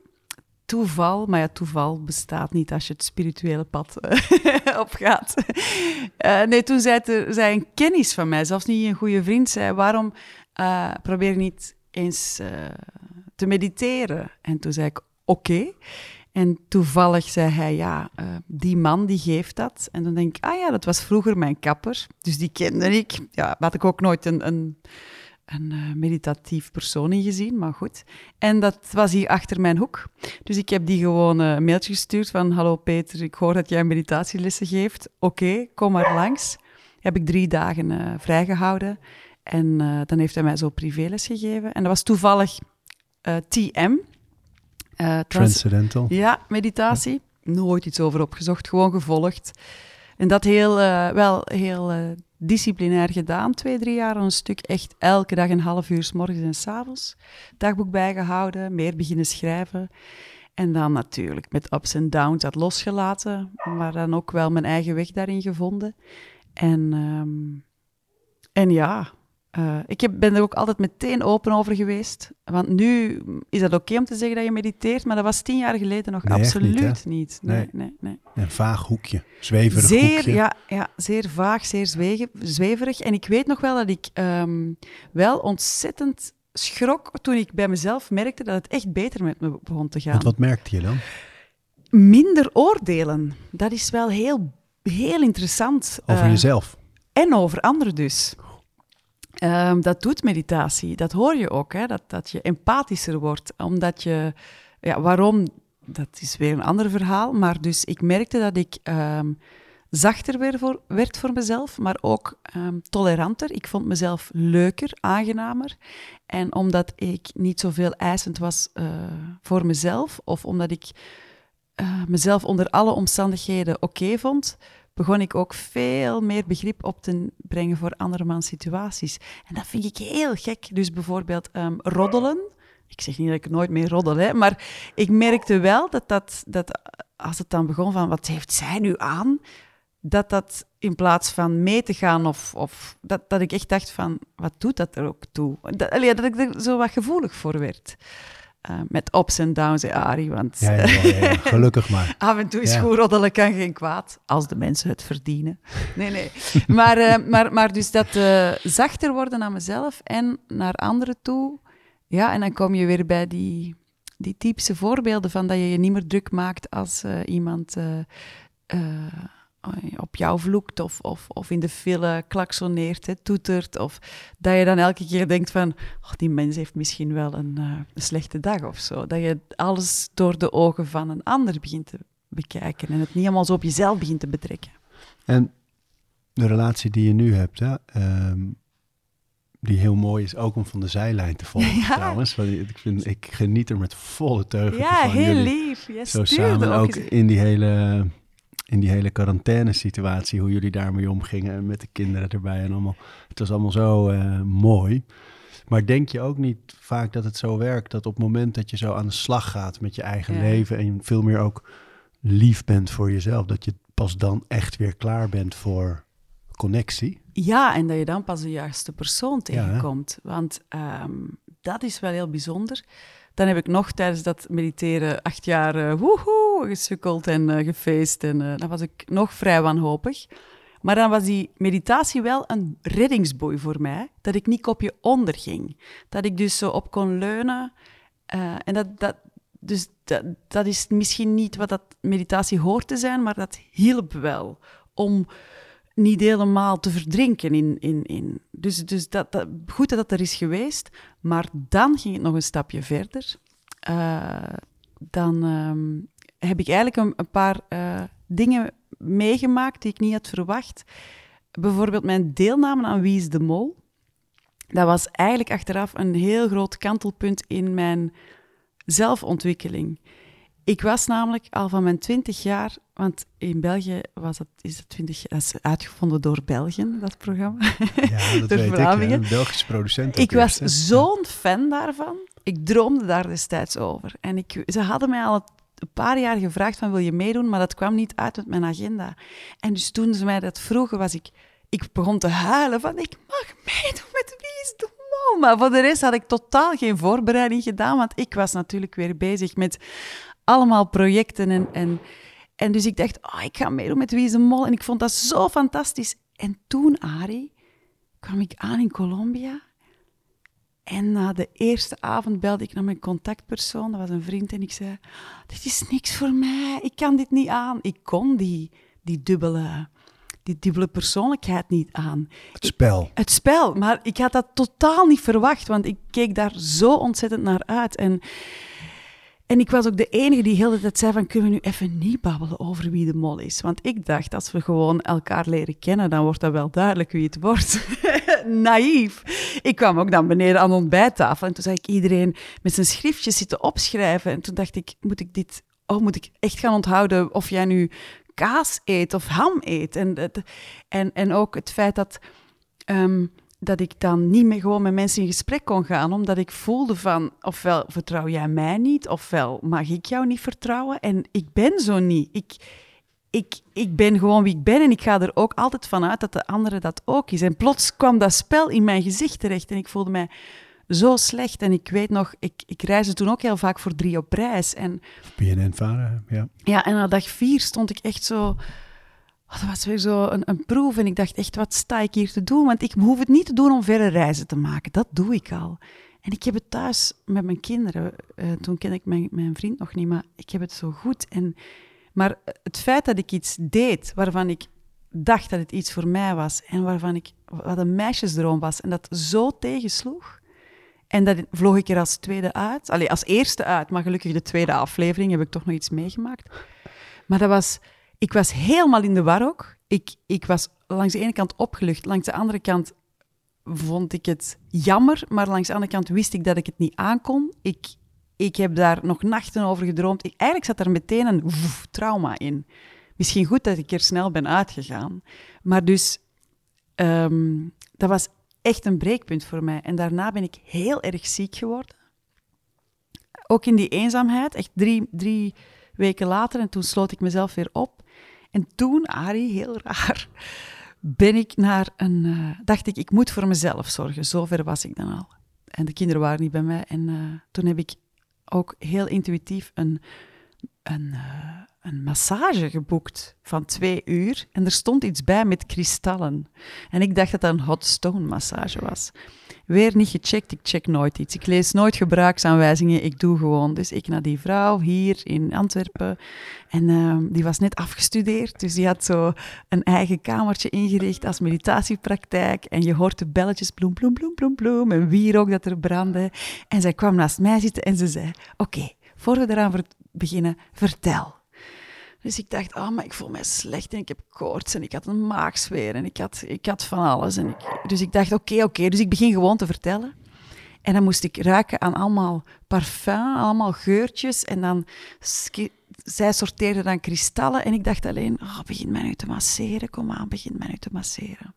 C: toeval, maar ja, toeval bestaat niet als je het spirituele pad uh, opgaat. Uh, nee, toen zei, er, zei een kennis van mij, zelfs niet een goede vriend, zei, waarom probeer je niet eens te mediteren? En toen zei ik, oké. En toevallig zei hij, ja, die man die geeft dat. En dan denk ik, ah ja, dat was vroeger mijn kapper. Dus die kende ik. Ja, had ik ook nooit een, een een uh, meditatief persoon in gezien, maar goed. En dat was hier achter mijn hoek. Dus ik heb die gewoon uh, een mailtje gestuurd van... Hallo Peter, ik hoor dat jij meditatielessen geeft. Oké, kom maar langs. Heb ik drie dagen uh, vrijgehouden. En dan heeft hij mij zo privéles gegeven. En dat was toevallig TM.
E: Transcendental.
C: Ja, meditatie. nooit iets over opgezocht, gewoon gevolgd. En dat heel, eh, wel heel uh, disciplinair gedaan, twee, drie jaar een stuk. Echt elke dag een half uur, s morgens en s avonds. Dagboek bijgehouden, meer beginnen schrijven. En dan natuurlijk met ups en downs dat losgelaten, maar dan ook wel mijn eigen weg daarin gevonden. En, um, en ja, uh, ik heb, ben er ook altijd meteen open over geweest. Want nu is dat oké om te zeggen dat je mediteert, maar dat was tien jaar geleden nog absoluut niet. Nee, nee, nee,
E: Een vaag hoekje, zweverig
C: zeer,
E: hoekje.
C: Ja, ja, zeer vaag, zeer zweverig. En ik weet nog wel dat ik um, wel ontzettend schrok toen ik bij mezelf merkte dat het echt beter met me begon te gaan.
E: Want wat merkte je dan?
C: Minder oordelen. Dat is wel heel, heel interessant.
E: Over uh, jezelf?
C: En over anderen dus. Um, dat doet meditatie. Dat hoor je ook, hè? Dat, dat je empathischer wordt. Omdat je... Ja, waarom? Dat is weer een ander verhaal. Maar dus ik merkte dat ik um, zachter werd voor, werd voor mezelf, maar ook um, toleranter. Ik vond mezelf leuker, aangenamer. En omdat ik niet zoveel eisend was uh, voor mezelf, of omdat ik uh, mezelf onder alle omstandigheden oké vond, begon ik ook veel meer begrip op te brengen voor andermans situaties. En dat vind ik heel gek. Dus bijvoorbeeld um, roddelen. Ik zeg niet dat ik nooit meer roddel, hè, maar ik merkte wel dat, dat, dat als het dan begon van wat heeft zij nu aan, dat dat in plaats van mee te gaan of, of dat, dat ik echt dacht van wat doet dat er ook toe? Dat, dat ik er zo wat gevoelig voor werd. Uh, met ups en downs, hè, Arie. Want
E: ja, ja, ja, ja, gelukkig maar.
C: af en toe is goed roddelen kan geen kwaad, als de mensen het verdienen. Nee, nee. maar, uh, maar, maar dus dat uh, zachter worden aan mezelf en naar anderen toe. Ja, en dan kom je weer bij die, die typische voorbeelden van dat je je niet meer druk maakt als iemand op jou vloekt of, of, of in de file klaksoneert, hè, toetert. Of dat je dan elke keer denkt van, oh, die mens heeft misschien wel een, uh, een, slechte dag of zo. Dat je alles door de ogen van een ander begint te bekijken en het niet allemaal zo op jezelf begint te betrekken.
E: En de relatie die je nu hebt, hè, um, die heel mooi is, ook om van de zijlijn te volgen ja. trouwens. Want ik, vind, ik geniet er met volle teugen
C: ja,
E: van.
C: Ja, heel lief. Je
E: zo samen ook, ook in die hele in die hele quarantaine-situatie, hoe jullie daarmee omgingen en met de kinderen erbij en allemaal. Het was allemaal zo uh, mooi. Maar denk je ook niet vaak dat het zo werkt dat op het moment dat je zo aan de slag gaat met je eigen ja. leven en veel meer ook lief bent voor jezelf, dat je pas dan echt weer klaar bent voor connectie?
C: Ja, en dat je dan pas de juiste persoon tegenkomt. Ja, Want um, dat is wel heel bijzonder. Dan heb ik nog tijdens dat mediteren acht jaar uh, woehoe, gesukkeld en uh, gefeest. En uh, dan was ik nog vrij wanhopig. Maar dan was die meditatie wel een reddingsboei voor mij. Dat ik niet kopje onder ging. Dat ik dus zo op kon leunen. en dat, dat, dus dat, dat is misschien niet wat dat meditatie hoort te zijn, maar dat hielp wel om niet helemaal te verdrinken in. in, in. Dus, dus dat, dat, goed dat dat er is geweest, maar dan ging het nog een stapje verder. Dan um, heb ik eigenlijk een, een paar uh, dingen meegemaakt die ik niet had verwacht. Bijvoorbeeld mijn deelname aan Wie is de Mol. Dat was eigenlijk achteraf een heel groot kantelpunt in mijn zelfontwikkeling. Ik was namelijk al van mijn twintig jaar, want in België was dat, is dat twintig dat is uitgevonden door Belgen, dat programma.
E: Ja, dat weet ik, een Belgische producent.
C: Ik was zo'n fan daarvan. Ik droomde daar destijds over. En ik, ze hadden mij al een paar jaar gevraagd van wil je meedoen, maar dat kwam niet uit met mijn agenda. En dus toen ze mij dat vroegen, was ik, ik begon te huilen van ik mag meedoen met Wie is de Mol? Voor de rest had ik totaal geen voorbereiding gedaan, want ik was natuurlijk weer bezig met allemaal projecten. En, en, en dus ik dacht, oh, ik ga meedoen met Wie is de Mol. En ik vond dat zo fantastisch. En toen, Ari, kwam ik aan in Colombia. En na de eerste avond belde ik naar mijn contactpersoon. Dat was een vriend. En ik zei, dit is niks voor mij. Ik kan dit niet aan. Ik kon die, die dubbele die dubbele persoonlijkheid niet aan.
E: Het spel.
C: Ik, het spel, maar ik had dat totaal niet verwacht, want ik keek daar zo ontzettend naar uit. En en ik was ook de enige die heel de tijd zei van, kunnen we nu even niet babbelen over wie de mol is? Want ik dacht, als we gewoon elkaar leren kennen, dan wordt dat wel duidelijk wie het wordt. Naïef. Ik kwam ook dan beneden aan de ontbijttafel en toen zag ik iedereen met zijn schriftjes zitten opschrijven. En toen dacht ik, moet ik dit oh, moet ik echt gaan onthouden of jij nu kaas eet of ham eet? En, en, en ook het feit dat, ehm, dat ik dan niet meer gewoon met mensen in gesprek kon gaan, omdat ik voelde van, ofwel vertrouw jij mij niet, ofwel mag ik jou niet vertrouwen. En ik ben zo niet. Ik, ik, ik ben gewoon wie ik ben en ik ga er ook altijd van uit dat de andere dat ook is. En plots kwam dat spel in mijn gezicht terecht en ik voelde mij zo slecht. En ik weet nog, ik, ik reisde toen ook heel vaak voor drie op reis. En
E: BNN-varen, ja.
C: ja, en na dag vier stond ik echt zo... oh, dat was weer zo een, een proef en ik dacht echt, wat sta ik hier te doen? Want ik hoef het niet te doen om verre reizen te maken. Dat doe ik al. En ik heb het thuis met mijn kinderen. eh, toen ken ik mijn, mijn vriend nog niet, maar ik heb het zo goed. En, maar het feit dat ik iets deed waarvan ik dacht dat het iets voor mij was en waarvan ik wat een meisjesdroom was en dat zo tegensloeg. En dat vloog ik er als tweede uit. Allee, als eerste uit, maar gelukkig de tweede aflevering heb ik toch nog iets meegemaakt. Maar dat was... Ik was helemaal in de war ook. Ik, ik was langs de ene kant opgelucht, langs de andere kant vond ik het jammer, maar langs de andere kant wist ik dat ik het niet aankon. Ik, ik heb daar nog nachten over gedroomd. Ik, eigenlijk zat er meteen een woef, trauma in. Misschien goed dat ik er snel ben uitgegaan. Maar dus, ehm, dat was echt een breekpunt voor mij. En daarna ben ik heel erg ziek geworden. Ook in die eenzaamheid, echt drie, drie weken later. En toen sloot ik mezelf weer op. En toen, Arie, heel raar, ben ik naar een... eh, dacht ik, ik moet voor mezelf zorgen. Zover was ik dan al. En de kinderen waren niet bij mij. En eh, toen heb ik ook heel intuïtief een, een, eh, een massage geboekt van twee uur. En er stond iets bij met kristallen. En ik dacht dat dat een hot stone massage was. Weer niet gecheckt, ik check nooit iets. Ik lees nooit gebruiksaanwijzingen, ik doe gewoon. Dus ik naar die vrouw hier in Antwerpen. En ehm, die was net afgestudeerd, dus die had zo een eigen kamertje ingericht als meditatiepraktijk. En je hoort de belletjes bloem, bloem, bloem, bloem, bloem. En wierook dat er brandde. En zij kwam naast mij zitten en ze zei, oké, voor we eraan beginnen, vertel. Dus ik dacht, oh, maar ik voel mij slecht en ik heb koorts en ik had een maagsfeer en ik had, ik had van alles. En ik, dus ik dacht, oké, oké. Dus ik begin gewoon te vertellen. En dan moest ik ruiken aan allemaal parfum, allemaal geurtjes. En dan, zij sorteerde dan kristallen. En ik dacht alleen, oh, begin mij nu te masseren. Kom aan, begin mij nu te masseren.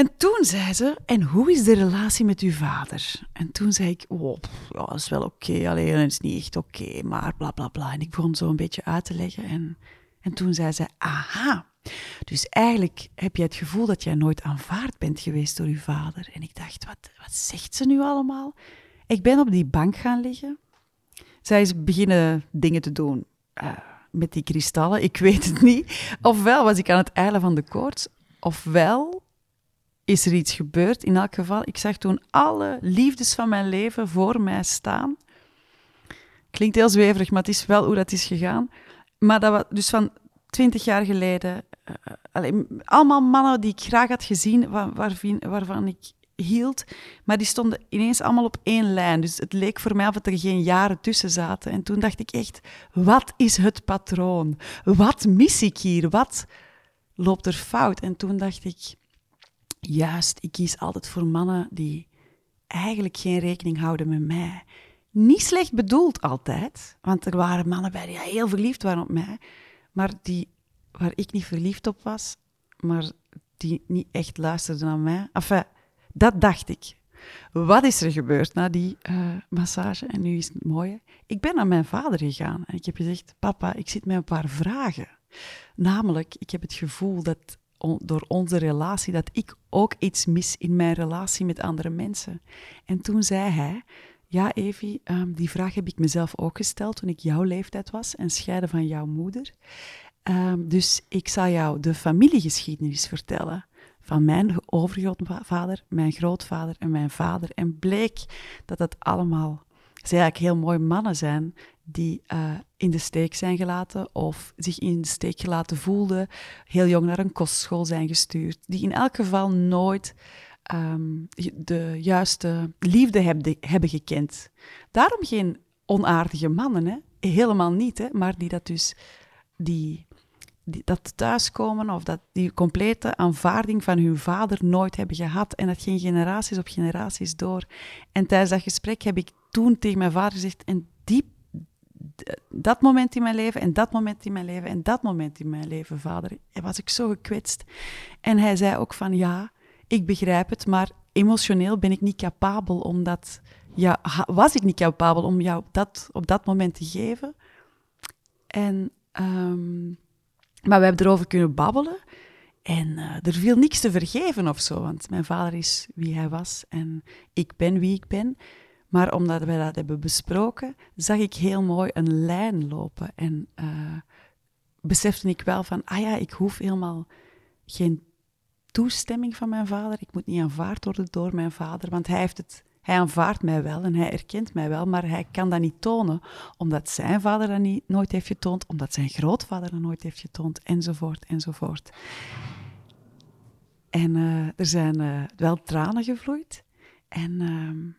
C: En toen zei ze, en hoe is de relatie met uw vader? En toen zei ik, oh, ja, dat is wel oké, alleen het is niet echt oké, maar bla bla bla. En ik begon zo een beetje uit te leggen. En, en toen zei ze, aha, dus eigenlijk heb je het gevoel dat jij nooit aanvaard bent geweest door uw vader. En ik dacht, wat, wat zegt ze nu allemaal? Ik ben op die bank gaan liggen. Zij is beginnen dingen te doen eh, met die kristallen. Ik weet het niet. Ofwel was ik aan het eilen van de koorts, ofwel is er iets gebeurd. In elk geval, ik zag toen alle liefdes van mijn leven voor mij staan. Klinkt heel zweverig, maar het is wel hoe dat is gegaan. Maar dat was dus van twintig jaar geleden. eh, allee, allemaal mannen die ik graag had gezien, wa- waarvan, waarvan ik hield. Maar die stonden ineens allemaal op één lijn. Dus het leek voor mij of er geen jaren tussen zaten. En toen dacht ik echt, wat is het patroon? Wat mis ik hier? Wat loopt er fout? En toen dacht ik, juist, ik kies altijd voor mannen die eigenlijk geen rekening houden met mij. Niet slecht bedoeld altijd, want er waren mannen bij die heel verliefd waren op mij, maar die, waar ik niet verliefd op was, maar die niet echt luisterden naar mij. Enfin, dat dacht ik. Wat is er gebeurd na die eh, massage? En nu is het mooie. Ik ben naar mijn vader gegaan en ik heb gezegd: Papa, ik zit met een paar vragen. Namelijk, ik heb het gevoel dat door onze relatie dat ik ook iets mis in mijn relatie met andere mensen. En toen zei hij: Ja, Evie, ehm, die vraag heb ik mezelf ook gesteld toen ik jouw leeftijd was en scheiden van jouw moeder. Ehm, dus ik zal jou de familiegeschiedenis vertellen van mijn overgrootvader, mijn grootvader en mijn vader. En bleek dat het allemaal ze eigenlijk heel mooie mannen zijn die eh, in de steek zijn gelaten of zich in de steek gelaten voelden, heel jong naar een kostschool zijn gestuurd, die in elk geval nooit ehm, de juiste liefde hebben, gekend. Daarom geen onaardige mannen, hè? helemaal niet, hè? maar die dat dus die, dat thuiskomen of dat die complete aanvaarding van hun vader nooit hebben gehad. En dat ging generaties op generaties door. En tijdens dat gesprek heb ik toen tegen mijn vader gezegd, en die, dat moment in mijn leven en dat moment in mijn leven en dat moment in mijn leven, vader. En was ik zo gekwetst. En hij zei ook van ja, ik begrijp het, maar emotioneel ben ik niet capabel om dat... Ja, was ik niet capabel om jou dat op dat moment te geven. En, um, maar we hebben erover kunnen babbelen. En uh, er viel niks te vergeven of zo, want mijn vader is wie hij was en ik ben wie ik ben. Maar omdat wij dat hebben besproken, zag ik heel mooi een lijn lopen. En uh, besefte ik wel van, ah ja, ik hoef helemaal geen toestemming van mijn vader. Ik moet niet aanvaard worden door mijn vader, want hij, heeft het, hij aanvaardt mij wel en hij erkent mij wel, maar hij kan dat niet tonen, omdat zijn vader dat niet, nooit heeft getoond, omdat zijn grootvader dat nooit heeft getoond, enzovoort, enzovoort. En uh, er zijn uh, wel tranen gevloeid. En uh,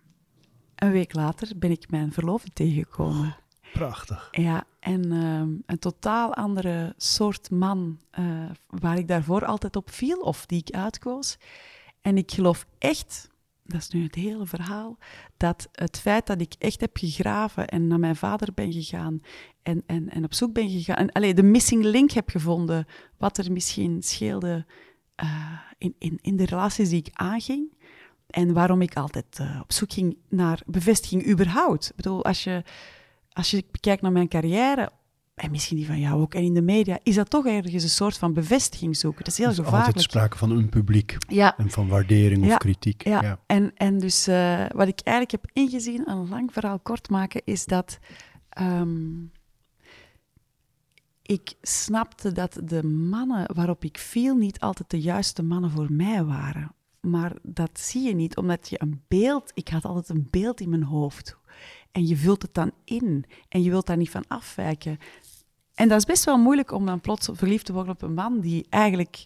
C: een week later ben ik mijn verloofde tegengekomen.
E: Prachtig.
C: Ja, en uh, een totaal andere soort man uh, waar ik daarvoor altijd op viel of die ik uitkoos. En ik geloof echt, dat is nu het hele verhaal, dat het feit dat ik echt heb gegraven en naar mijn vader ben gegaan en, en, en op zoek ben gegaan, en alleen de missing link heb gevonden, wat er misschien scheelde uh, in, in, in de relaties die ik aanging. En waarom ik altijd uh, op zoek ging naar bevestiging überhaupt. Ik bedoel, als je, als je kijkt naar mijn carrière, en misschien die van jou ook, en in de media, is dat toch ergens een soort van bevestiging zoeken. Dat is heel
E: dus
C: gevaarlijk.
E: altijd sprake van een publiek
C: ja.
E: en van waardering
C: ja.
E: of kritiek.
C: Ja,
E: Ja.
C: En, en dus uh, wat ik eigenlijk heb ingezien, een lang verhaal kort maken, is dat um, ik snapte dat de mannen waarop ik viel niet altijd de juiste mannen voor mij waren. Maar dat zie je niet, omdat je een beeld... Ik had altijd een beeld in mijn hoofd. En je vult het dan in. En je wilt daar niet van afwijken. En dat is best wel moeilijk om dan plots verliefd te worden op een man die eigenlijk...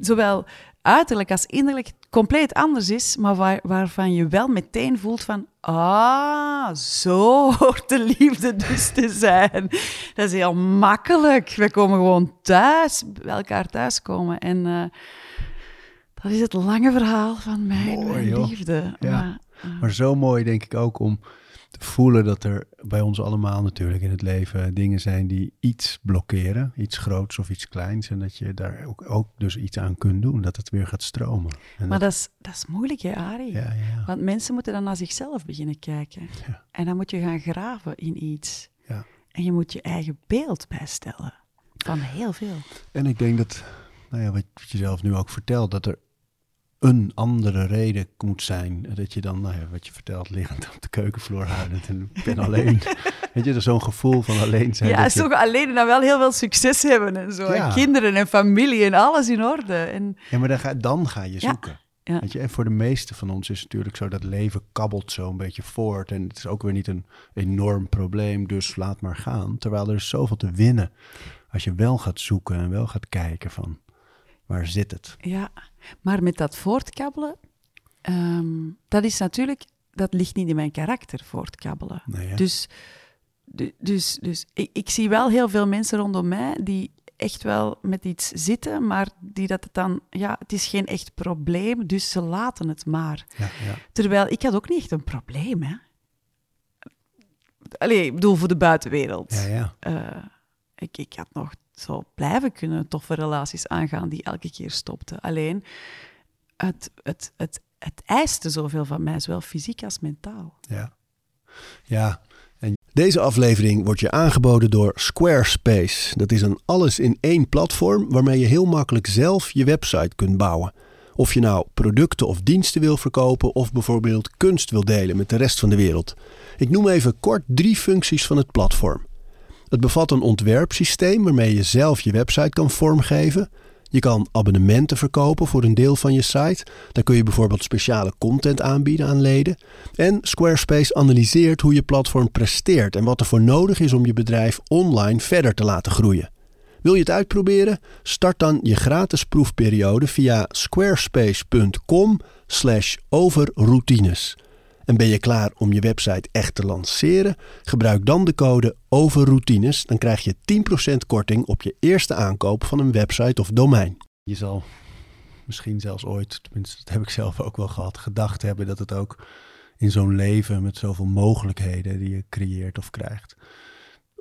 C: Zowel uiterlijk als innerlijk compleet anders is, maar waar, waarvan je wel meteen voelt van, ah, zo hoort de liefde dus te zijn. Dat is heel makkelijk. We komen gewoon thuis, bij elkaar thuiskomen. En uh, dat is het lange verhaal van mijn,
E: Mooi,
C: mijn
E: joh.
C: liefde.
E: Ja.
C: Maar, uh,
E: Maar zo mooi denk ik ook om te voelen dat er bij ons allemaal natuurlijk in het leven dingen zijn die iets blokkeren. Iets groots of iets kleins. En dat je daar ook, ook dus iets aan kunt doen. Dat het weer gaat stromen. En
C: maar dat is, dat is moeilijk, hè, Arie?
E: ja, ja,
C: Want mensen moeten dan naar zichzelf beginnen kijken. En dan moet je gaan graven in iets. En je moet je eigen beeld bijstellen. Van heel veel.
E: En ik denk dat, nou ja, wat wat je zelf nu ook vertelt, dat er een andere reden moet zijn. Dat je dan, nou ja, wat je vertelt, liggend op de keukenvloer huilend en ik ben alleen. Weet je, zo'n gevoel van alleen zijn.
C: Ja,
E: dat je-
C: toch alleen en dan wel heel veel succes hebben en zo.
E: Ja.
C: En kinderen en familie en alles in orde. En,
E: Ja, maar dan ga, dan ga je zoeken.
C: Ja.
E: Weet je, en voor de meeste van ons is het natuurlijk zo dat leven kabbelt zo een beetje voort. En het is ook weer niet een enorm probleem, dus laat maar gaan. Terwijl er is zoveel te winnen als je wel gaat zoeken en wel gaat kijken van waar zit het.
C: ja, maar met dat voortkabbelen, ehm, dat is natuurlijk, dat ligt niet in mijn karakter, voortkabbelen.
E: Nee?
C: Dus, du- dus, dus ik, ik zie wel heel veel mensen rondom mij die echt wel met iets zitten, maar die dat het dan, ja, het is geen echt probleem, dus ze laten het maar.
E: ja, ja.
C: Terwijl ik had ook niet echt een probleem, hè. Allee, ik bedoel voor de buitenwereld.
E: ja, ja.
C: Eh, ik, ik had nog zo blijven kunnen toffe relaties aangaan die elke keer stopten. Alleen, het, het, het, het eiste zoveel van mij, zowel fysiek als mentaal.
E: Ja. Ja,
B: Deze aflevering wordt je aangeboden door Squarespace. Dat is een alles-in-één platform waarmee je heel makkelijk zelf je website kunt bouwen. Of je nou producten of diensten wil verkopen of bijvoorbeeld kunst wil delen met de rest van de wereld. Ik noem even kort drie functies van het platform. Het bevat een ontwerpsysteem waarmee je zelf je website kan vormgeven. Je kan abonnementen verkopen voor een deel van je site. Daar kun je bijvoorbeeld speciale content aanbieden aan leden. En Squarespace analyseert hoe je platform presteert en wat er voor nodig is om je bedrijf online verder te laten groeien. Wil je het uitproberen? Start dan je gratis proefperiode via squarespace.com/overroutines. En ben je klaar om je website echt te lanceren? Gebruik dan de code OVERROUTINES. Dan krijg je 10% korting op je eerste aankoop van een website of domein.
E: je zal misschien zelfs ooit, tenminste dat heb ik zelf ook wel gehad, gedacht hebben dat het ook in zo'n leven met zoveel mogelijkheden die je creëert of krijgt,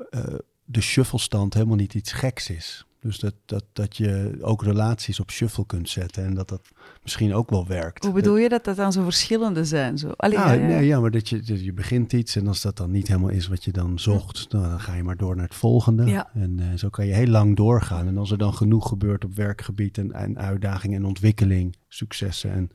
E: uh, de shufflestand helemaal niet iets geks is. Dus dat, dat, dat je ook relaties op shuffle kunt zetten en dat dat misschien ook wel werkt.
C: Hoe bedoel je dat dat dan zo verschillende zijn? Zo?
E: Allee, ah, ja, ja. Nee, ja, maar dat je, je begint iets en als dat dan niet helemaal is wat je dan zocht, nou, dan ga je maar door naar het volgende. Ja. En uh, zo kan je heel lang doorgaan. En als er dan genoeg gebeurt op werkgebied en, en uitdagingen en ontwikkeling, successen, en,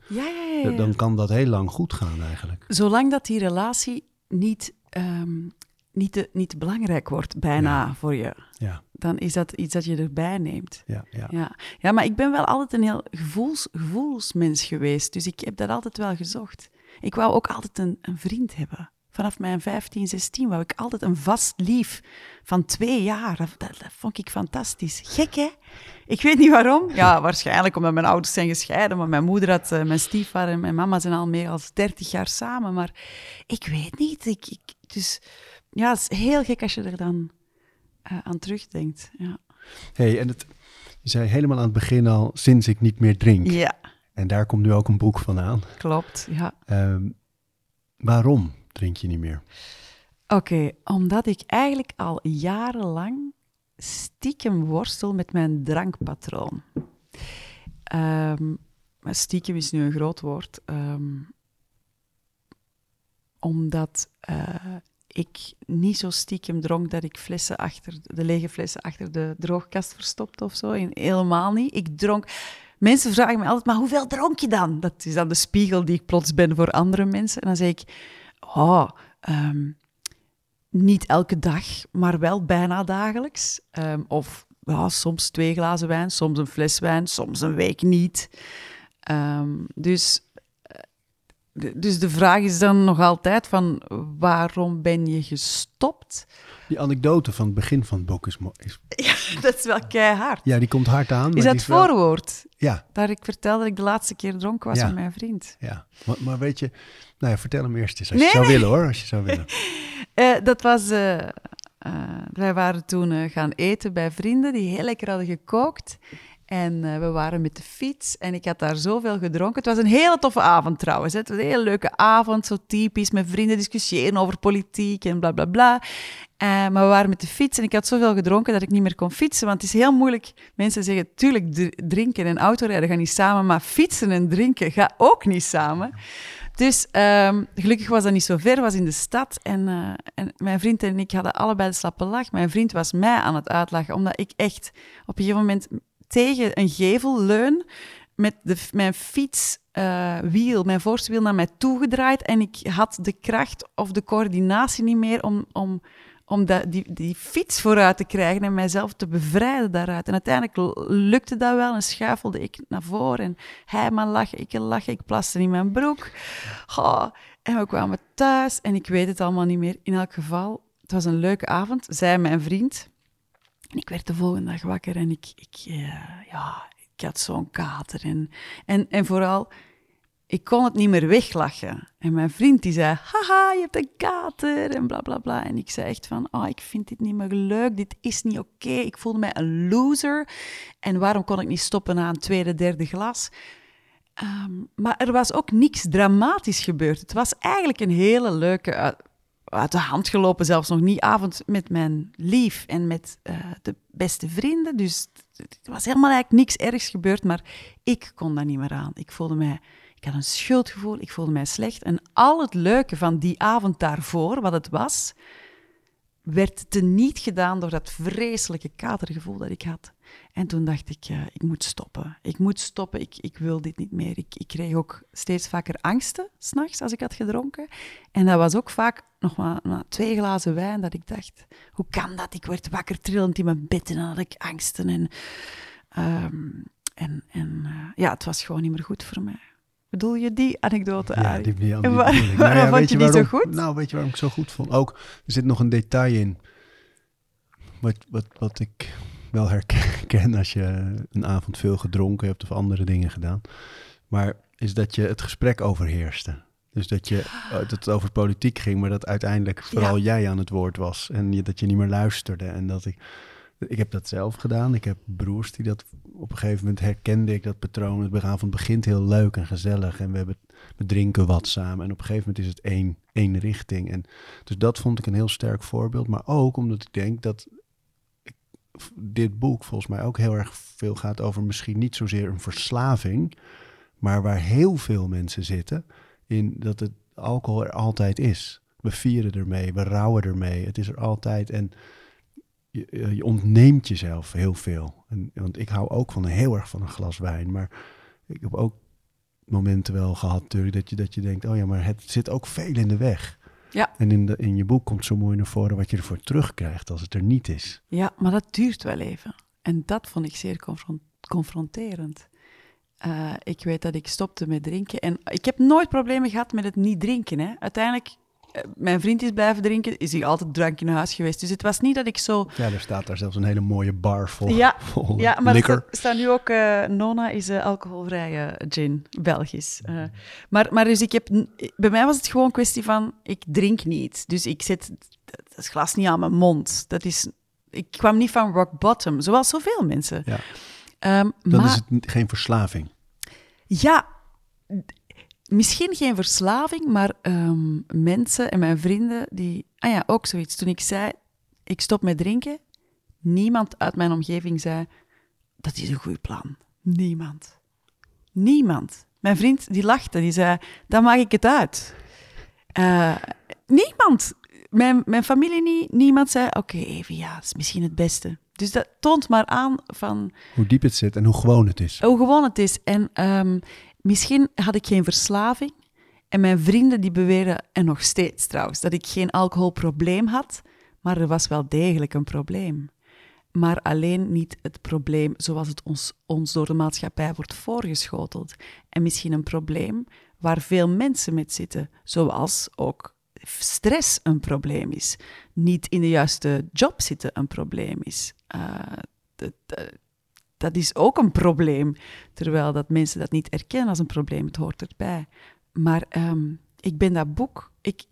E: dan kan dat heel lang goed gaan eigenlijk.
C: Zolang dat die relatie niet um, niet te, niet te belangrijk wordt, bijna voor je. Ja. Dan is dat iets dat je erbij neemt.
E: Ja, ja.
C: Ja. ja, maar ik ben wel altijd een heel gevoels, gevoelsmens geweest. Dus ik heb dat altijd wel gezocht. Ik wou ook altijd een, een vriend hebben. Vanaf mijn 15, 16 wou ik altijd een vast lief van twee jaar. Dat, dat, vond ik fantastisch. Gek, hè? Ik weet niet waarom. Ja, waarschijnlijk omdat mijn ouders zijn gescheiden. Maar mijn moeder had, uh, mijn stiefvader en mijn mama zijn al meer dan 30 jaar samen. Maar ik weet niet. Ik, ik, dus ja, het is heel gek als je er dan uh, aan terugdenkt. Ja.
E: hey, en het, je zei helemaal aan het begin al, sinds ik niet meer drink.
C: Ja.
E: En daar komt nu ook een boek van aan.
C: Klopt, ja.
E: Um, waarom drink je niet meer?
C: Oké, omdat ik eigenlijk al jarenlang stiekem worstel met mijn drankpatroon. Um, stiekem is nu een groot woord. Um, omdat uh, ik niet zo stiekem dronk dat ik flessen achter, de lege flessen achter de droogkast verstopte of zo. Helemaal niet. Ik dronk. Mensen vragen me altijd, maar hoeveel dronk je dan? Dat is dan de spiegel die ik plots ben voor andere mensen. En dan zeg ik, oh, um, niet elke dag, maar wel bijna dagelijks. Um, of soms twee glazen wijn, soms een fles wijn, soms een week niet. Um, dus dus de vraag is dan nog altijd van waarom ben je gestopt?
E: Die anekdote van het begin van het boek is... is...
C: Ja, dat is wel keihard.
E: Ja, die komt hard aan.
C: Is dat het voorwoord?
E: Ja.
C: Daar ik vertelde dat ik de laatste keer dronken was met mijn vriend.
E: Ja, maar, maar, weet je... Nou ja, vertel hem eerst eens als je zou willen hoor, als je zou willen.
C: uh, dat was... Uh, uh, wij waren toen gaan eten bij vrienden die heel lekker hadden gekookt. En uh, we waren met de fiets en ik had daar zoveel gedronken. Het was een hele toffe avond trouwens. Hè. Het was een hele leuke avond, zo typisch, met vrienden discussiëren over politiek en bla bla bla. Uh, maar we waren met de fiets en ik had zoveel gedronken dat ik niet meer kon fietsen. Want het is heel moeilijk. Mensen zeggen, tuurlijk, drinken en autorijden gaan niet samen, maar fietsen en drinken gaat ook niet samen. Dus um, gelukkig was dat niet zo ver, was in de stad. En, uh, en, mijn vriend en ik hadden allebei de slappe lach. Mijn vriend was mij aan het uitlachen, omdat ik echt op een gegeven moment tegen een gevel leun met mijn fietswiel, uh, mijn voorste wiel naar mij toegedraaid en ik had de kracht of de coördinatie niet meer om, om, om die, die fiets vooruit te krijgen en mijzelf te bevrijden daaruit. En uiteindelijk lukte dat wel en schuifelde ik naar voren en hij maar lachen, ik lachen, ik plaste in mijn broek. Oh, en we kwamen thuis en ik weet het allemaal niet meer. In elk geval, het was een leuke avond, zei mijn vriend. En ik werd de volgende dag wakker en ik, ik, uh, ja, ik had zo'n kater. En, en, en vooral, ik kon het niet meer weglachen. En mijn vriend die zei, haha, je hebt een kater en bla bla bla. En ik zei echt van, oh, ik vind dit niet meer leuk, dit is niet oké. Ik voelde mij een loser. En waarom kon ik niet stoppen na een tweede, derde glas? Um, maar er was ook niks dramatisch gebeurd. Het was eigenlijk een hele leuke uit de hand gelopen, zelfs nog niet avond met mijn lief en met uh, de beste vrienden. Dus het was helemaal eigenlijk niks ergs gebeurd, maar ik kon daar niet meer aan. Ik voelde mij, ik had een schuldgevoel, ik voelde mij slecht. En al het leuke van die avond daarvoor, wat het was, werd teniet gedaan door dat vreselijke katergevoel dat ik had. En toen dacht ik, uh, ik moet stoppen. Ik moet stoppen, ik, ik wil dit niet meer. Ik, ik kreeg ook steeds vaker angsten, s'nachts, als ik had gedronken. En dat was ook vaak nog maar, maar, twee glazen wijn, dat ik dacht, hoe kan dat? Ik werd wakker trillend in mijn bed en dan had ik angsten. En, um, en, en uh, ja, het was gewoon niet meer goed voor mij. Bedoel je die anekdote?
E: Ja, die, die, die,
C: waar, waarom nou ja, vond je die
E: waarom,
C: zo goed?
E: Nou, weet je waarom ik zo goed vond? Ook, er zit nog een detail in. Wat, wat, wat ik wel herken als je een avond veel gedronken hebt of andere dingen gedaan. Maar is dat je het gesprek overheerste. Dus dat, je, eh, dat het over politiek ging, maar dat uiteindelijk vooral jij aan het woord was. En je, dat je niet meer luisterde. En dat ik, ik heb dat zelf gedaan. Ik heb broers die dat op een gegeven moment herkende ik dat patroon. Het avond begint heel leuk en gezellig. En we hebben we drinken wat samen. En op een gegeven moment is het één, één richting. En dus dat vond ik een heel sterk voorbeeld. Maar ook omdat ik denk dat dit boek volgens mij ook heel erg veel gaat over misschien niet zozeer een verslaving, maar waar heel veel mensen zitten in dat het alcohol er altijd is. We vieren ermee, we rouwen ermee. Het is er altijd en je, eh, je ontneemt jezelf heel veel. En, want ik hou ook van heel erg van een glas wijn, maar ik heb ook momenten wel gehad natuurlijk dat je, dat je denkt, oh ja, maar het zit ook veel in de weg.
C: Ja.
E: En in, de, in je boek komt zo mooi naar voren wat je ervoor terugkrijgt als het er niet is.
C: Ja, maar dat duurt wel even. En dat vond ik zeer confron- confronterend. Eh, ik weet dat ik stopte met drinken. En ik heb nooit problemen gehad met het niet drinken. Hè. Uiteindelijk, mijn vriend is blijven drinken, is hij altijd drank in huis geweest. Dus het was niet dat ik zo...
E: Ja, er staat daar zelfs een hele mooie bar vol,
C: Ja,
E: vol
C: Ja, maar er staat nu ook... eh, Nona is eh, alcoholvrije gin, Belgisch. Eh, maar, maar dus ik heb... Bij mij was het gewoon een kwestie van, ik drink niet. Dus ik zet het glas niet aan mijn mond. Dat is... Ik kwam niet van rock bottom, zoals zoveel mensen.
E: Ja.
C: Ehm,
E: Dan
C: maar
E: is het geen verslaving.
C: ja, misschien geen verslaving, maar ehm, mensen en mijn vrienden die... Ah ja, ook zoiets. Toen ik zei, ik stop met drinken, niemand uit mijn omgeving zei, dat is een goed plan. Niemand. Niemand. Mijn vriend die lachte, die zei, dan maak ik het uit. Eh, niemand. Mijn, mijn familie niet. Niemand zei, oké, even ja, dat is misschien het beste. Dus dat toont maar aan van
E: Hoe diep het zit en hoe gewoon het is.
C: hoe gewoon het is. En ehm, misschien had ik geen verslaving. En mijn vrienden die beweren, en nog steeds trouwens, dat ik geen alcoholprobleem had. Maar er was wel degelijk een probleem. Maar alleen niet het probleem zoals het ons, ons door de maatschappij wordt voorgeschoteld. En misschien een probleem waar veel mensen met zitten, zoals ook stress een probleem is. Niet in de juiste job zitten een probleem is. Eh, eh, dat is ook een probleem, terwijl dat mensen dat niet erkennen als een probleem. Het hoort erbij. Maar ehm, ik ben dat boek... Ik,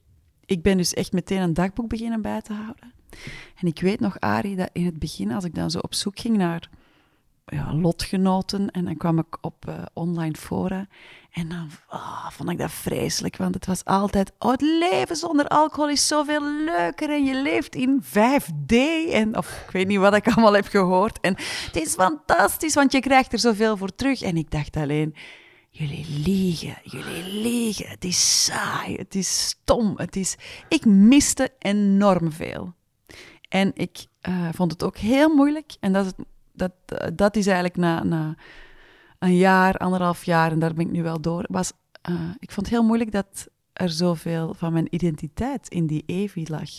C: ik ben dus echt meteen een dagboek beginnen bij te houden. En ik weet nog, Arie, dat in het begin, als ik dan zo op zoek ging naar ja, lotgenoten, en dan kwam ik op eh, online fora, en dan ah, vond ik dat vreselijk, want het was altijd, oh, het leven zonder alcohol is zoveel leuker, en je leeft in 5D, en, of ik weet niet wat ik allemaal heb gehoord, en het is fantastisch, want je krijgt er zoveel voor terug. En ik dacht alleen, jullie liegen, jullie liegen, het is saai, het is stom, het is... Ik miste enorm veel. En ik eh, vond het ook heel moeilijk. En dat is, dat, eh, dat is eigenlijk na, na een jaar, anderhalf jaar, en daar ben ik nu wel door, was, eh, ik vond het heel moeilijk dat er zoveel van mijn identiteit in die Evie lag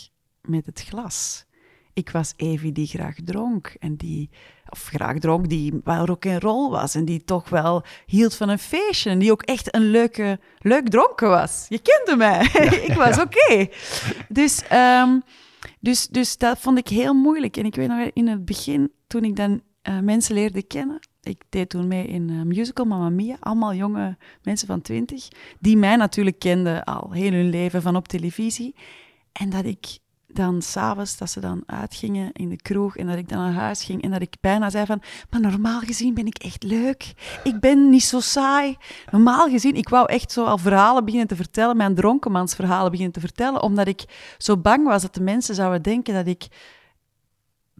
C: met het glas. Ik was Evie die graag dronk en die, of graag dronk, die wel rock en roll was en die toch wel hield van een feestje en die ook echt een leuke, leuk dronken was. Je kende mij, ik was oké. Dus, ehm, dus, dus dat vond ik heel moeilijk. En ik weet nog in het begin, toen ik dan eh, mensen leerde kennen, ik deed toen mee in een musical Mamma Mia, allemaal jonge mensen van twintig, die mij natuurlijk kenden al heel hun leven van op televisie. En dat ik dan s'avonds, dat ze dan uitgingen in de kroeg en dat ik dan naar huis ging en dat ik bijna zei van, maar normaal gezien ben ik echt leuk. Ik ben niet zo saai. Normaal gezien, ik wou echt zo al verhalen beginnen te vertellen, mijn dronkenmansverhalen beginnen te vertellen, omdat ik zo bang was dat de mensen zouden denken dat ik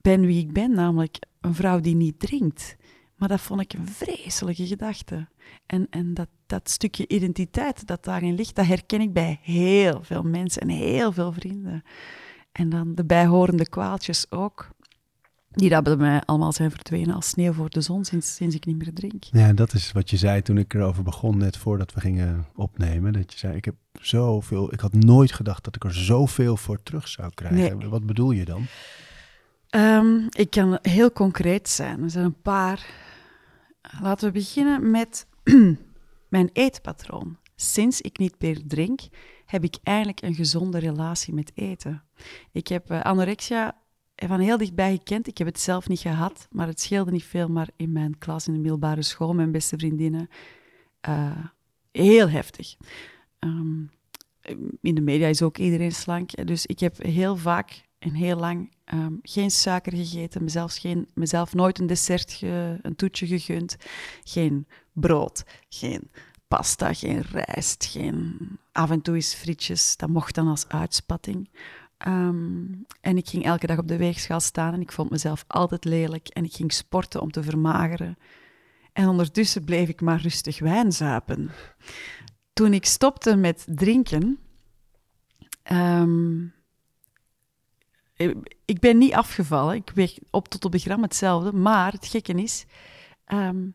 C: ben wie ik ben, namelijk een vrouw die niet drinkt. Maar dat vond ik een vreselijke gedachte. En, en dat, dat stukje identiteit dat daarin ligt, dat herken ik bij heel veel mensen en heel veel vrienden. En dan de bijhorende kwaaltjes ook, die dat bij mij allemaal zijn verdwenen als sneeuw voor de zon sinds, sinds ik niet meer drink.
E: Ja, dat is wat je zei toen ik erover begon, net voordat we gingen opnemen. Dat je zei, ik heb zoveel, ik had nooit gedacht dat ik er zoveel voor terug zou krijgen.
C: Nee.
E: Wat bedoel je dan?
C: Ehm, ik kan heel concreet zijn. Er zijn een paar. Laten we beginnen met mijn eetpatroon. Sinds ik niet meer drink, heb ik eigenlijk een gezonde relatie met eten. Ik heb eh, anorexia van heel dichtbij gekend. Ik heb het zelf niet gehad, maar het scheelde niet veel. Maar in mijn klas in de middelbare school, mijn beste vriendinnen, eh, heel heftig. Ehm, in de media is ook iedereen slank. Dus ik heb heel vaak en heel lang ehm, geen suiker gegeten, mezelf, geen, mezelf nooit een dessert, ge- een toetje gegund, geen brood, geen pasta, geen rijst, geen... Af en toe is frietjes, dat mocht dan als uitspatting. Ehm, en ik ging elke dag op de weegschaal staan en ik vond mezelf altijd lelijk. En ik ging sporten om te vermageren. En ondertussen bleef ik maar rustig wijn zuipen. Toen ik stopte met drinken... ehm, ik ben niet afgevallen. Ik weeg op tot op de gram hetzelfde. Maar het gekke is, ehm,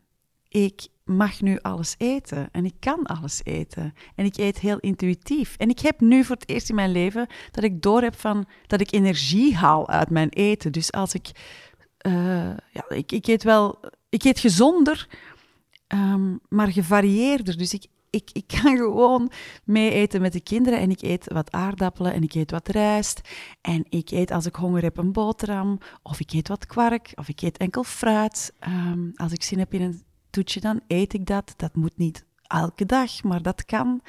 C: ik mag nu alles eten. En ik kan alles eten. En ik eet heel intuïtief. En ik heb nu voor het eerst in mijn leven dat ik doorheb van dat ik energie haal uit mijn eten. Dus als ik, eh, ja, ik, ik eet wel, ik eet gezonder, ehm, maar gevarieerder. Dus ik, ik, ik kan gewoon mee eten met de kinderen en ik eet wat aardappelen en ik eet wat rijst. En ik eet als ik honger heb een boterham of ik eet wat kwark of ik eet enkel fruit. Ehm, als ik zin heb in een toetje, dan eet ik dat. Dat moet niet elke dag, maar dat kan.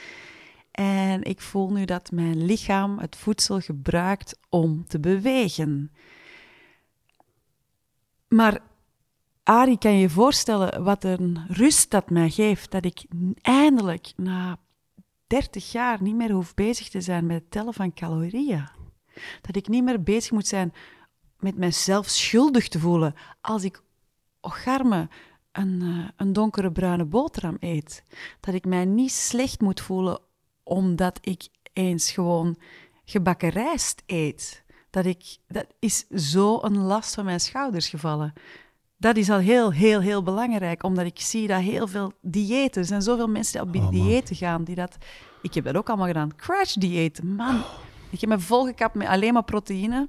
C: En ik voel nu dat mijn lichaam het voedsel gebruikt om te bewegen. Maar Arie, kan je je voorstellen wat een rust dat mij geeft? Dat ik eindelijk na 30 jaar niet meer hoef bezig te zijn met het tellen van calorieën. Dat ik niet meer bezig moet zijn met mezelf schuldig te voelen als ik ocharme een, uh, een donkere bruine boterham eet. Dat ik mij niet slecht moet voelen omdat ik eens gewoon gebakken rijst eet. Dat, ik, dat is zo een last van mijn schouders gevallen dat is al heel, heel, heel belangrijk, omdat ik zie dat heel veel diëten, er zijn zoveel mensen die op oh, diëten gaan, die dat... Ik heb dat ook allemaal gedaan. Crash-diëten, man. Ik heb me volgekapt met alleen maar proteïne.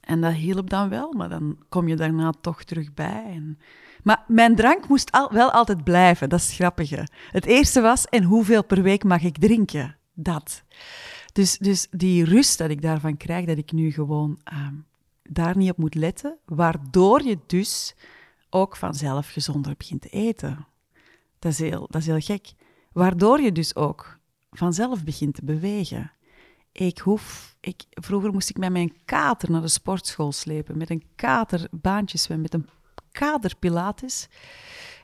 C: En dat hielp dan wel, maar dan kom je daarna toch terug bij. En... Maar mijn drank moest al, wel altijd blijven, dat is het grappige. Het eerste was, en hoeveel per week mag ik drinken? Dat. Dus, dus die rust dat ik daarvan krijg, dat ik nu gewoon ehm, daar niet op moet letten, waardoor je dus ook vanzelf gezonder begint te eten. Dat is heel, dat is heel gek. Waardoor je dus ook vanzelf begint te bewegen. Ik hoef, ik, vroeger moest ik met mijn kater naar de sportschool slepen, met een kater baantjes zwemmen, met een kader pilates.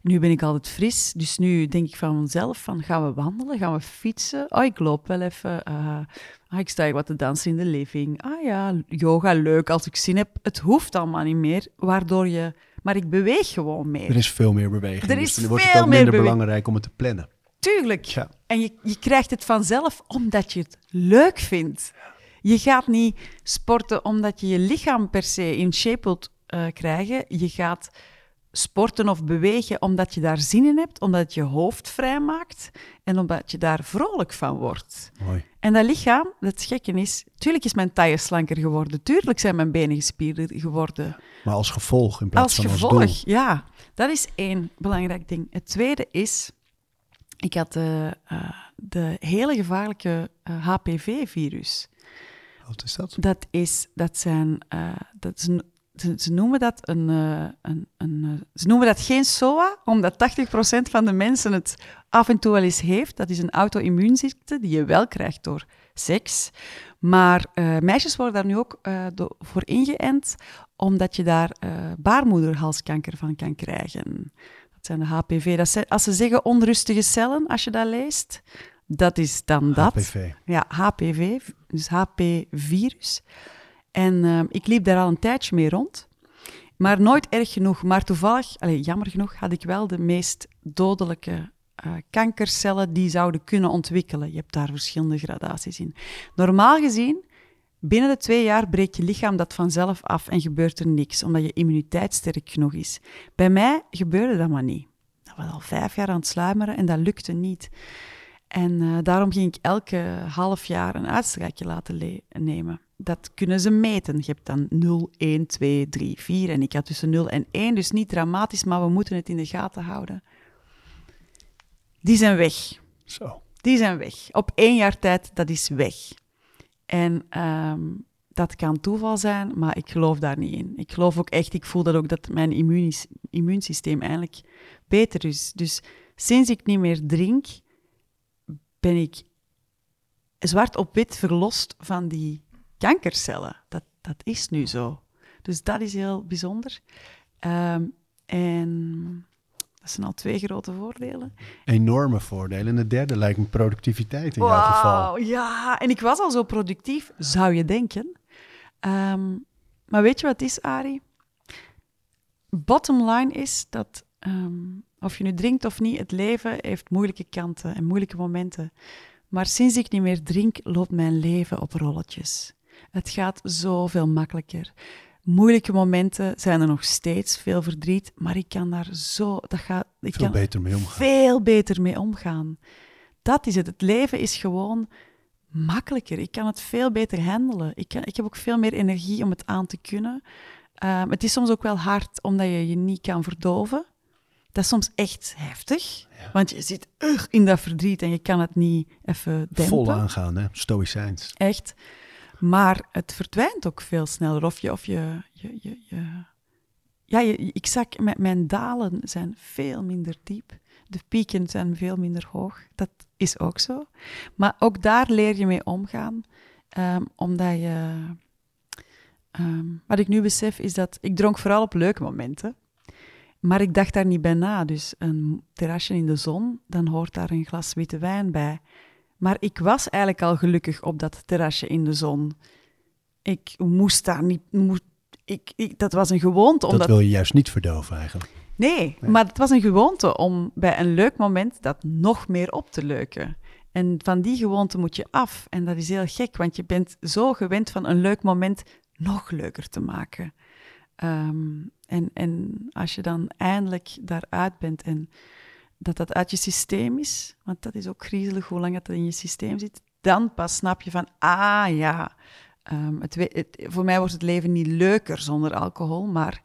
C: Nu ben ik altijd fris, dus nu denk ik van mezelf van gaan we wandelen, gaan we fietsen? Oh, ik loop wel even. Uh, ik sta hier wat te dansen in de living. Ah ja, yoga, leuk als ik zin heb. Het hoeft allemaal niet meer, waardoor je... Maar ik beweeg gewoon meer.
E: Er is veel meer beweging.
C: Er dus is
E: dus dan wordt
C: veel
E: het ook minder belangrijk om het te plannen.
C: Tuurlijk.
E: Ja.
C: En je, je krijgt het vanzelf omdat je het leuk vindt. Je gaat niet sporten omdat je je lichaam per se in shape wilt uh, krijgen. Je gaat sporten of bewegen omdat je daar zin in hebt, omdat het je hoofd vrijmaakt en omdat je daar vrolijk van wordt.
E: Mooi.
C: En dat lichaam, het gekke is, tuurlijk is mijn taille slanker geworden, tuurlijk zijn mijn benen gespierder geworden.
E: Maar als gevolg in plaats
C: als
E: van
C: gevolg,
E: als doel.
C: ja. Dat is één belangrijk ding. Het tweede is, ik had de, uh, de hele gevaarlijke uh, HPV-virus.
E: Wat is dat?
C: Dat, is, dat, zijn, uh, dat is een ze, ze, noemen dat een, uh, een, een uh, ze noemen dat geen SOA, omdat 80% van de mensen het af en toe wel eens heeft. Dat is een auto-immuunziekte die je wel krijgt door seks. Maar uh, meisjes worden daar nu ook voor ingeënt, omdat je daar baarmoederhalskanker van kan krijgen. Dat zijn de HPV. Dat zijn, als ze zeggen onrustige cellen, als je dat leest, dat is dan dat.
E: HPV.
C: Ja, HPV, dus HP-virus. En uh, ik liep daar al een tijdje mee rond. Maar nooit erg genoeg. Maar toevallig, allez, jammer genoeg, had ik wel de meest dodelijke uh, kankercellen die zouden kunnen ontwikkelen. Je hebt daar verschillende gradaties in. Normaal gezien, binnen de twee jaar breekt je lichaam dat vanzelf af en gebeurt er niks, omdat je immuniteit sterk genoeg is. Bij mij gebeurde dat maar niet. Dat was al vijf jaar aan het sluimeren en dat lukte niet. En uh, daarom ging ik elke half jaar een uitstrijkje laten nemen dat kunnen ze meten. Je hebt dan 0, 1, 2, 3, 4 en ik had tussen 0 en 1, dus niet dramatisch, maar we moeten het in de gaten houden. Die zijn weg.
E: Zo.
C: Die zijn weg. Op één jaar tijd, dat is weg. En um, dat kan toeval zijn, maar ik geloof daar niet in. Ik geloof ook echt, ik voel dat ook dat mijn immuunsysteem eigenlijk beter is. Dus sinds ik niet meer drink, ben ik zwart op wit verlost van die kankercellen. Dat, dat is nu zo. Dus dat is heel bijzonder. Um, en Dat zijn al twee grote voordelen.
E: Enorme voordelen. En het derde lijkt me productiviteit in jouw geval.
C: Ja. En ik was al zo productief, zou je denken. Ehm, maar weet je wat het is, Ari? Bottom line is dat, ehm, of je nu drinkt of niet, het leven heeft moeilijke kanten en moeilijke momenten. Maar sinds ik niet meer drink, loopt mijn leven op rolletjes. Het gaat zoveel makkelijker. Moeilijke momenten zijn er nog steeds, veel verdriet, maar ik kan daar zo... Dat gaat, ik
E: Veel
C: kan
E: beter mee omgaan.
C: veel beter mee omgaan. Dat is het. Het leven is gewoon makkelijker. Ik kan het veel beter handelen. Ik, kan, ik heb ook veel meer energie om het aan te kunnen. Ehm, het is soms ook wel hard omdat je je niet kan verdoven. Dat is soms echt heftig, want je zit ugh, in dat verdriet en je kan het niet even dempen.
E: Vol aangaan, hè? Stoïcijns.
C: Echt. Maar het verdwijnt ook veel sneller. Of je, of je, je, je, je- ja, je, ik zag, mijn, mijn dalen zijn veel minder diep. De pieken zijn veel minder hoog. Dat is ook zo. Maar ook daar leer je mee omgaan. Ehm, omdat je... ehm, wat ik nu besef is dat... Ik dronk vooral op leuke momenten. Maar ik dacht daar niet bij na. Dus een terrasje in de zon, dan hoort daar een glas witte wijn bij. Maar ik was eigenlijk al gelukkig op dat terrasje in de zon. Ik moest daar niet... Moest, ik, ik, dat was een gewoonte.
E: Dat
C: Omdat,
E: wil je juist niet verdoven eigenlijk.
C: nee, maar het was een gewoonte om bij een leuk moment dat nog meer op te leuken. En van die gewoonte moet je af. En dat is heel gek, want je bent zo gewend van een leuk moment nog leuker te maken. Ehm, en, en als je dan eindelijk daaruit bent en dat dat uit je systeem is, want dat is ook griezelig hoe lang dat in je systeem zit, dan pas snap je van, ah ja, ehm, het, voor mij wordt het leven niet leuker zonder alcohol, maar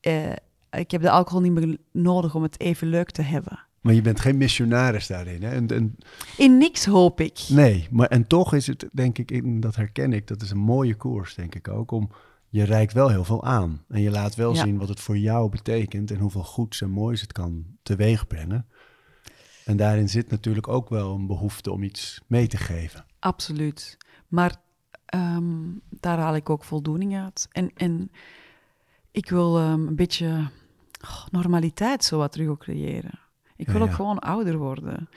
C: eh, ik heb de alcohol niet meer nodig om het even leuk te hebben.
E: Maar je bent geen missionaris daarin. Hè? En, en,
C: In niks hoop ik.
E: nee, maar en toch is het, denk ik, in- dat herken ik, dat is een mooie koers, denk ik ook. Om, je reikt wel heel veel aan. En je laat wel
C: Ja.
E: zien wat het voor jou betekent en hoeveel goeds en moois het kan teweegbrengen. En daarin zit natuurlijk ook wel een behoefte om iets mee te geven.
C: Absoluut. Maar ehm, daar haal ik ook voldoening uit. En, en ik wil ehm, een beetje oh, normaliteit zo wat terug ook creëren. Ik
E: Ja,
C: wil ook gewoon ouder worden.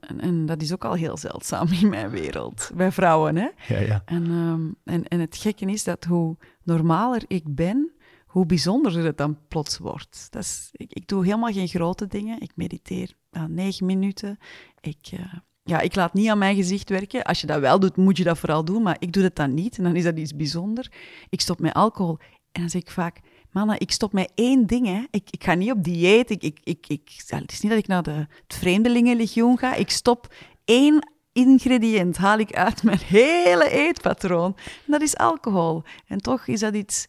C: En, en, dat is ook al heel zeldzaam in mijn wereld. Bij vrouwen, hè.
E: Ja, ja.
C: En, ehm, en, en het gekke is dat hoe normaler ik ben, hoe bijzonderder het dan plots wordt. Dat is, ik, ik doe helemaal geen grote dingen. Ik mediteer aan negen minuten. Ik, eh, ja, ik laat niet aan mijn gezicht werken. Als je dat wel doet, moet je dat vooral doen. Maar ik doe dat dan niet en dan is dat iets bijzonders. Ik stop met alcohol en dan zeg ik vaak... Mama, ik stop met één ding. Hè. Ik, ik ga niet op dieet. Ik, ik, ik, het is niet dat ik naar de, het Vreemdelingenlegioen ga. Ik stop één ingrediënt, haal ik uit mijn hele eetpatroon. En dat is alcohol. En toch is dat iets,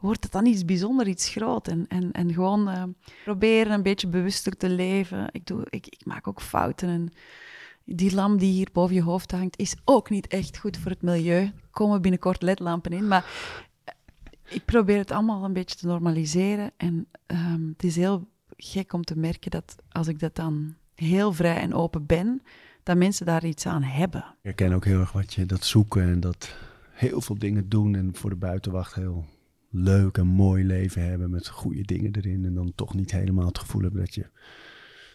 C: wordt het dan iets bijzonder, iets groot. En, en, en gewoon eh, proberen een beetje bewuster te leven. Ik, doe, ik, ik maak ook fouten. En die lamp die hier boven je hoofd hangt, is ook niet echt goed voor het milieu. Er komen binnenkort ledlampen in. Maar ik probeer het allemaal een beetje te normaliseren. En ehm, het is heel gek om te merken dat als ik dat dan heel vrij en open ben, dat mensen daar iets aan hebben.
E: Ik herken ook heel erg wat je dat zoeken en dat heel veel dingen doen en voor de buitenwacht heel leuk en mooi leven hebben met goede dingen erin en dan toch niet helemaal het gevoel hebben dat je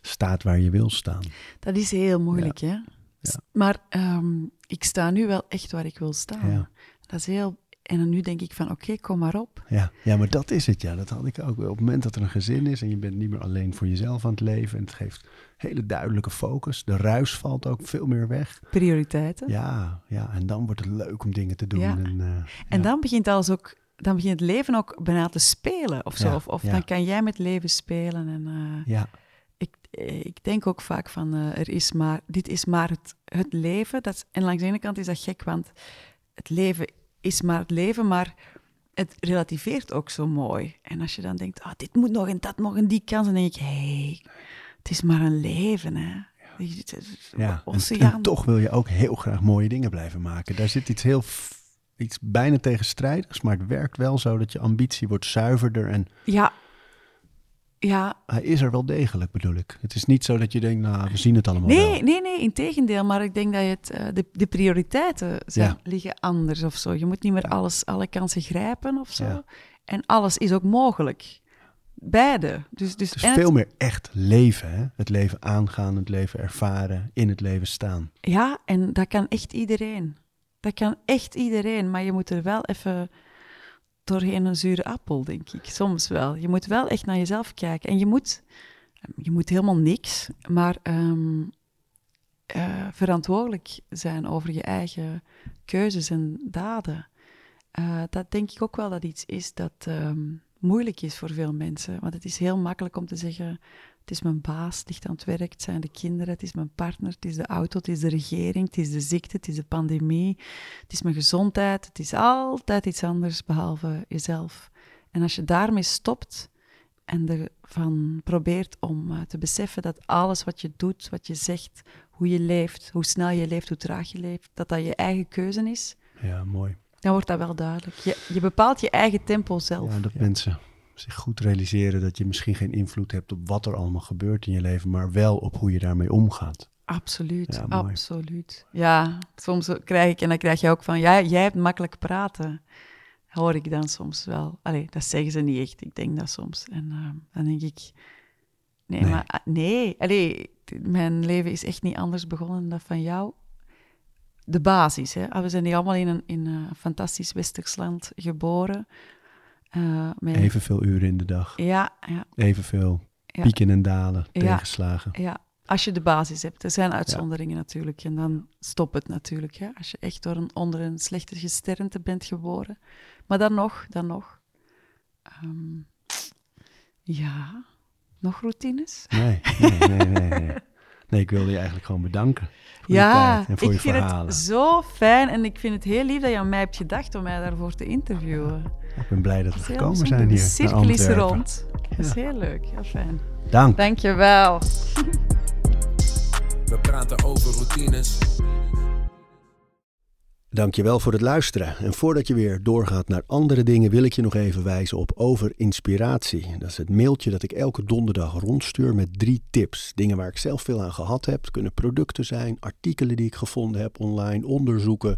E: staat waar je wil staan.
C: Dat is heel moeilijk, hè?
E: Ja.
C: Maar ehm, ik sta nu wel echt waar ik wil staan.
E: Ja.
C: Dat is heel... En dan nu denk ik van, oké, kom maar op.
E: Ja, ja, maar dat is het. Ja, dat had ik ook. Op het moment dat er een gezin is en je bent niet meer alleen voor jezelf aan het leven en het geeft hele duidelijke focus. De ruis valt ook veel meer weg.
C: Prioriteiten.
E: Ja, ja, en dan wordt het leuk om dingen te doen.
C: Ja.
E: En, eh,
C: En
E: ja.
C: dan begint alles ook... Dan begint het leven ook bijna te spelen of zo.
E: Ja,
C: of of dan kan jij met leven spelen. En eh,
E: Ja,
C: ik, eh, ik denk ook vaak van, er is maar, dit is maar het, het leven. Dat en langs de ene kant is dat gek, want het leven is maar het leven, maar het relativeert ook zo mooi. En als je dan denkt, ah, dit moet nog en dat nog en die kans, dan denk ik, hé, hey, het is maar een leven, hè.
E: Ja. En, en toch wil je ook heel graag mooie dingen blijven maken. Daar zit iets heel, iets bijna tegenstrijdigs, maar het werkt wel zo dat je ambitie wordt zuiverder en
C: Ja, ja,
E: hij is er wel degelijk, bedoel ik. Het is niet zo dat je denkt, nou, we zien het allemaal
C: Nee,
E: wel.
C: nee, nee, in tegendeel. Maar ik denk dat je het, eh, de, de prioriteiten zijn,
E: Ja.
C: liggen anders of zo. Je moet niet meer alles, alle kansen grijpen of zo.
E: Ja.
C: En alles is ook mogelijk. beide. Dus, dus,
E: veel meer echt leven, hè? Het leven aangaan, het leven ervaren, in het leven staan.
C: Ja, en dat kan echt iedereen. Dat kan echt iedereen, maar je moet er wel even doorheen een zure appel, denk ik. Soms wel. Je moet wel echt naar jezelf kijken. En je moet, je moet helemaal niks, maar ehm, eh, verantwoordelijk zijn over je eigen keuzes en daden. Eh, dat denk ik ook wel dat iets is dat ehm, moeilijk is voor veel mensen. Want het is heel makkelijk om te zeggen: het is mijn baas, het ligt aan het werk, het zijn de kinderen, het is mijn partner, het is de auto, het is de regering, het is de ziekte, het is de pandemie, het is mijn gezondheid. Het is altijd iets anders behalve jezelf. En als je daarmee stopt en ervan probeert om eh, te beseffen dat alles wat je doet, wat je zegt, hoe je leeft, hoe snel je leeft, hoe traag je leeft, dat dat je eigen keuze is,
E: Ja, mooi.
C: dan wordt dat wel duidelijk. Je, je bepaalt je eigen tempo zelf.
E: Ja, dat mensen zich goed realiseren dat je misschien geen invloed hebt op wat er allemaal gebeurt in je leven, maar wel op hoe je daarmee omgaat.
C: Absoluut,
E: Ja,
C: absoluut. Ja, soms krijg ik, en dan krijg je ook van, ja, jij hebt makkelijk praten. Hoor ik dan soms wel. Allee, dat zeggen ze niet echt, ik denk dat soms. En eh, dan denk ik, nee,
E: Nee.
C: maar ah, nee, allee, mijn leven is echt niet anders begonnen dan dat van jou. De basis, hè. Ah, We zijn hier allemaal in een, in een fantastisch westers land geboren. Eh, met,
E: Evenveel uren in de dag,
C: Ja, ja,
E: evenveel
C: Ja.
E: pieken en dalen,
C: Ja.
E: tegenslagen.
C: Ja, als je de basis hebt. Er zijn uitzonderingen natuurlijk. En dan stopt het natuurlijk. Hè? Als je echt door een, onder een slechte gesternte bent geboren. Maar dan nog, dan nog. Ehm, ja, nog routines?
E: Nee, nee, nee, nee, nee. Nee, ik wilde je eigenlijk gewoon bedanken voor je
C: ja,
E: tijd en voor
C: ik
E: je
C: vind
E: verhalen.
C: het zo fijn. En ik vind het heel lief dat je aan mij hebt gedacht om mij daarvoor te interviewen.
E: Ik ben blij dat we gekomen zijn hier
C: De cirkel is rond. Dat is heel leuk, heel fijn.
E: Dank.
C: Dank je wel.
D: We praten over routines.
B: Dankjewel voor het luisteren. En voordat je weer doorgaat naar andere dingen, wil ik je nog even wijzen op Over Inspiratie. Dat is het mailtje dat ik elke donderdag rondstuur met drie tips. Dingen waar ik zelf veel aan gehad heb. Het kunnen producten zijn, artikelen die ik gevonden heb online, onderzoeken,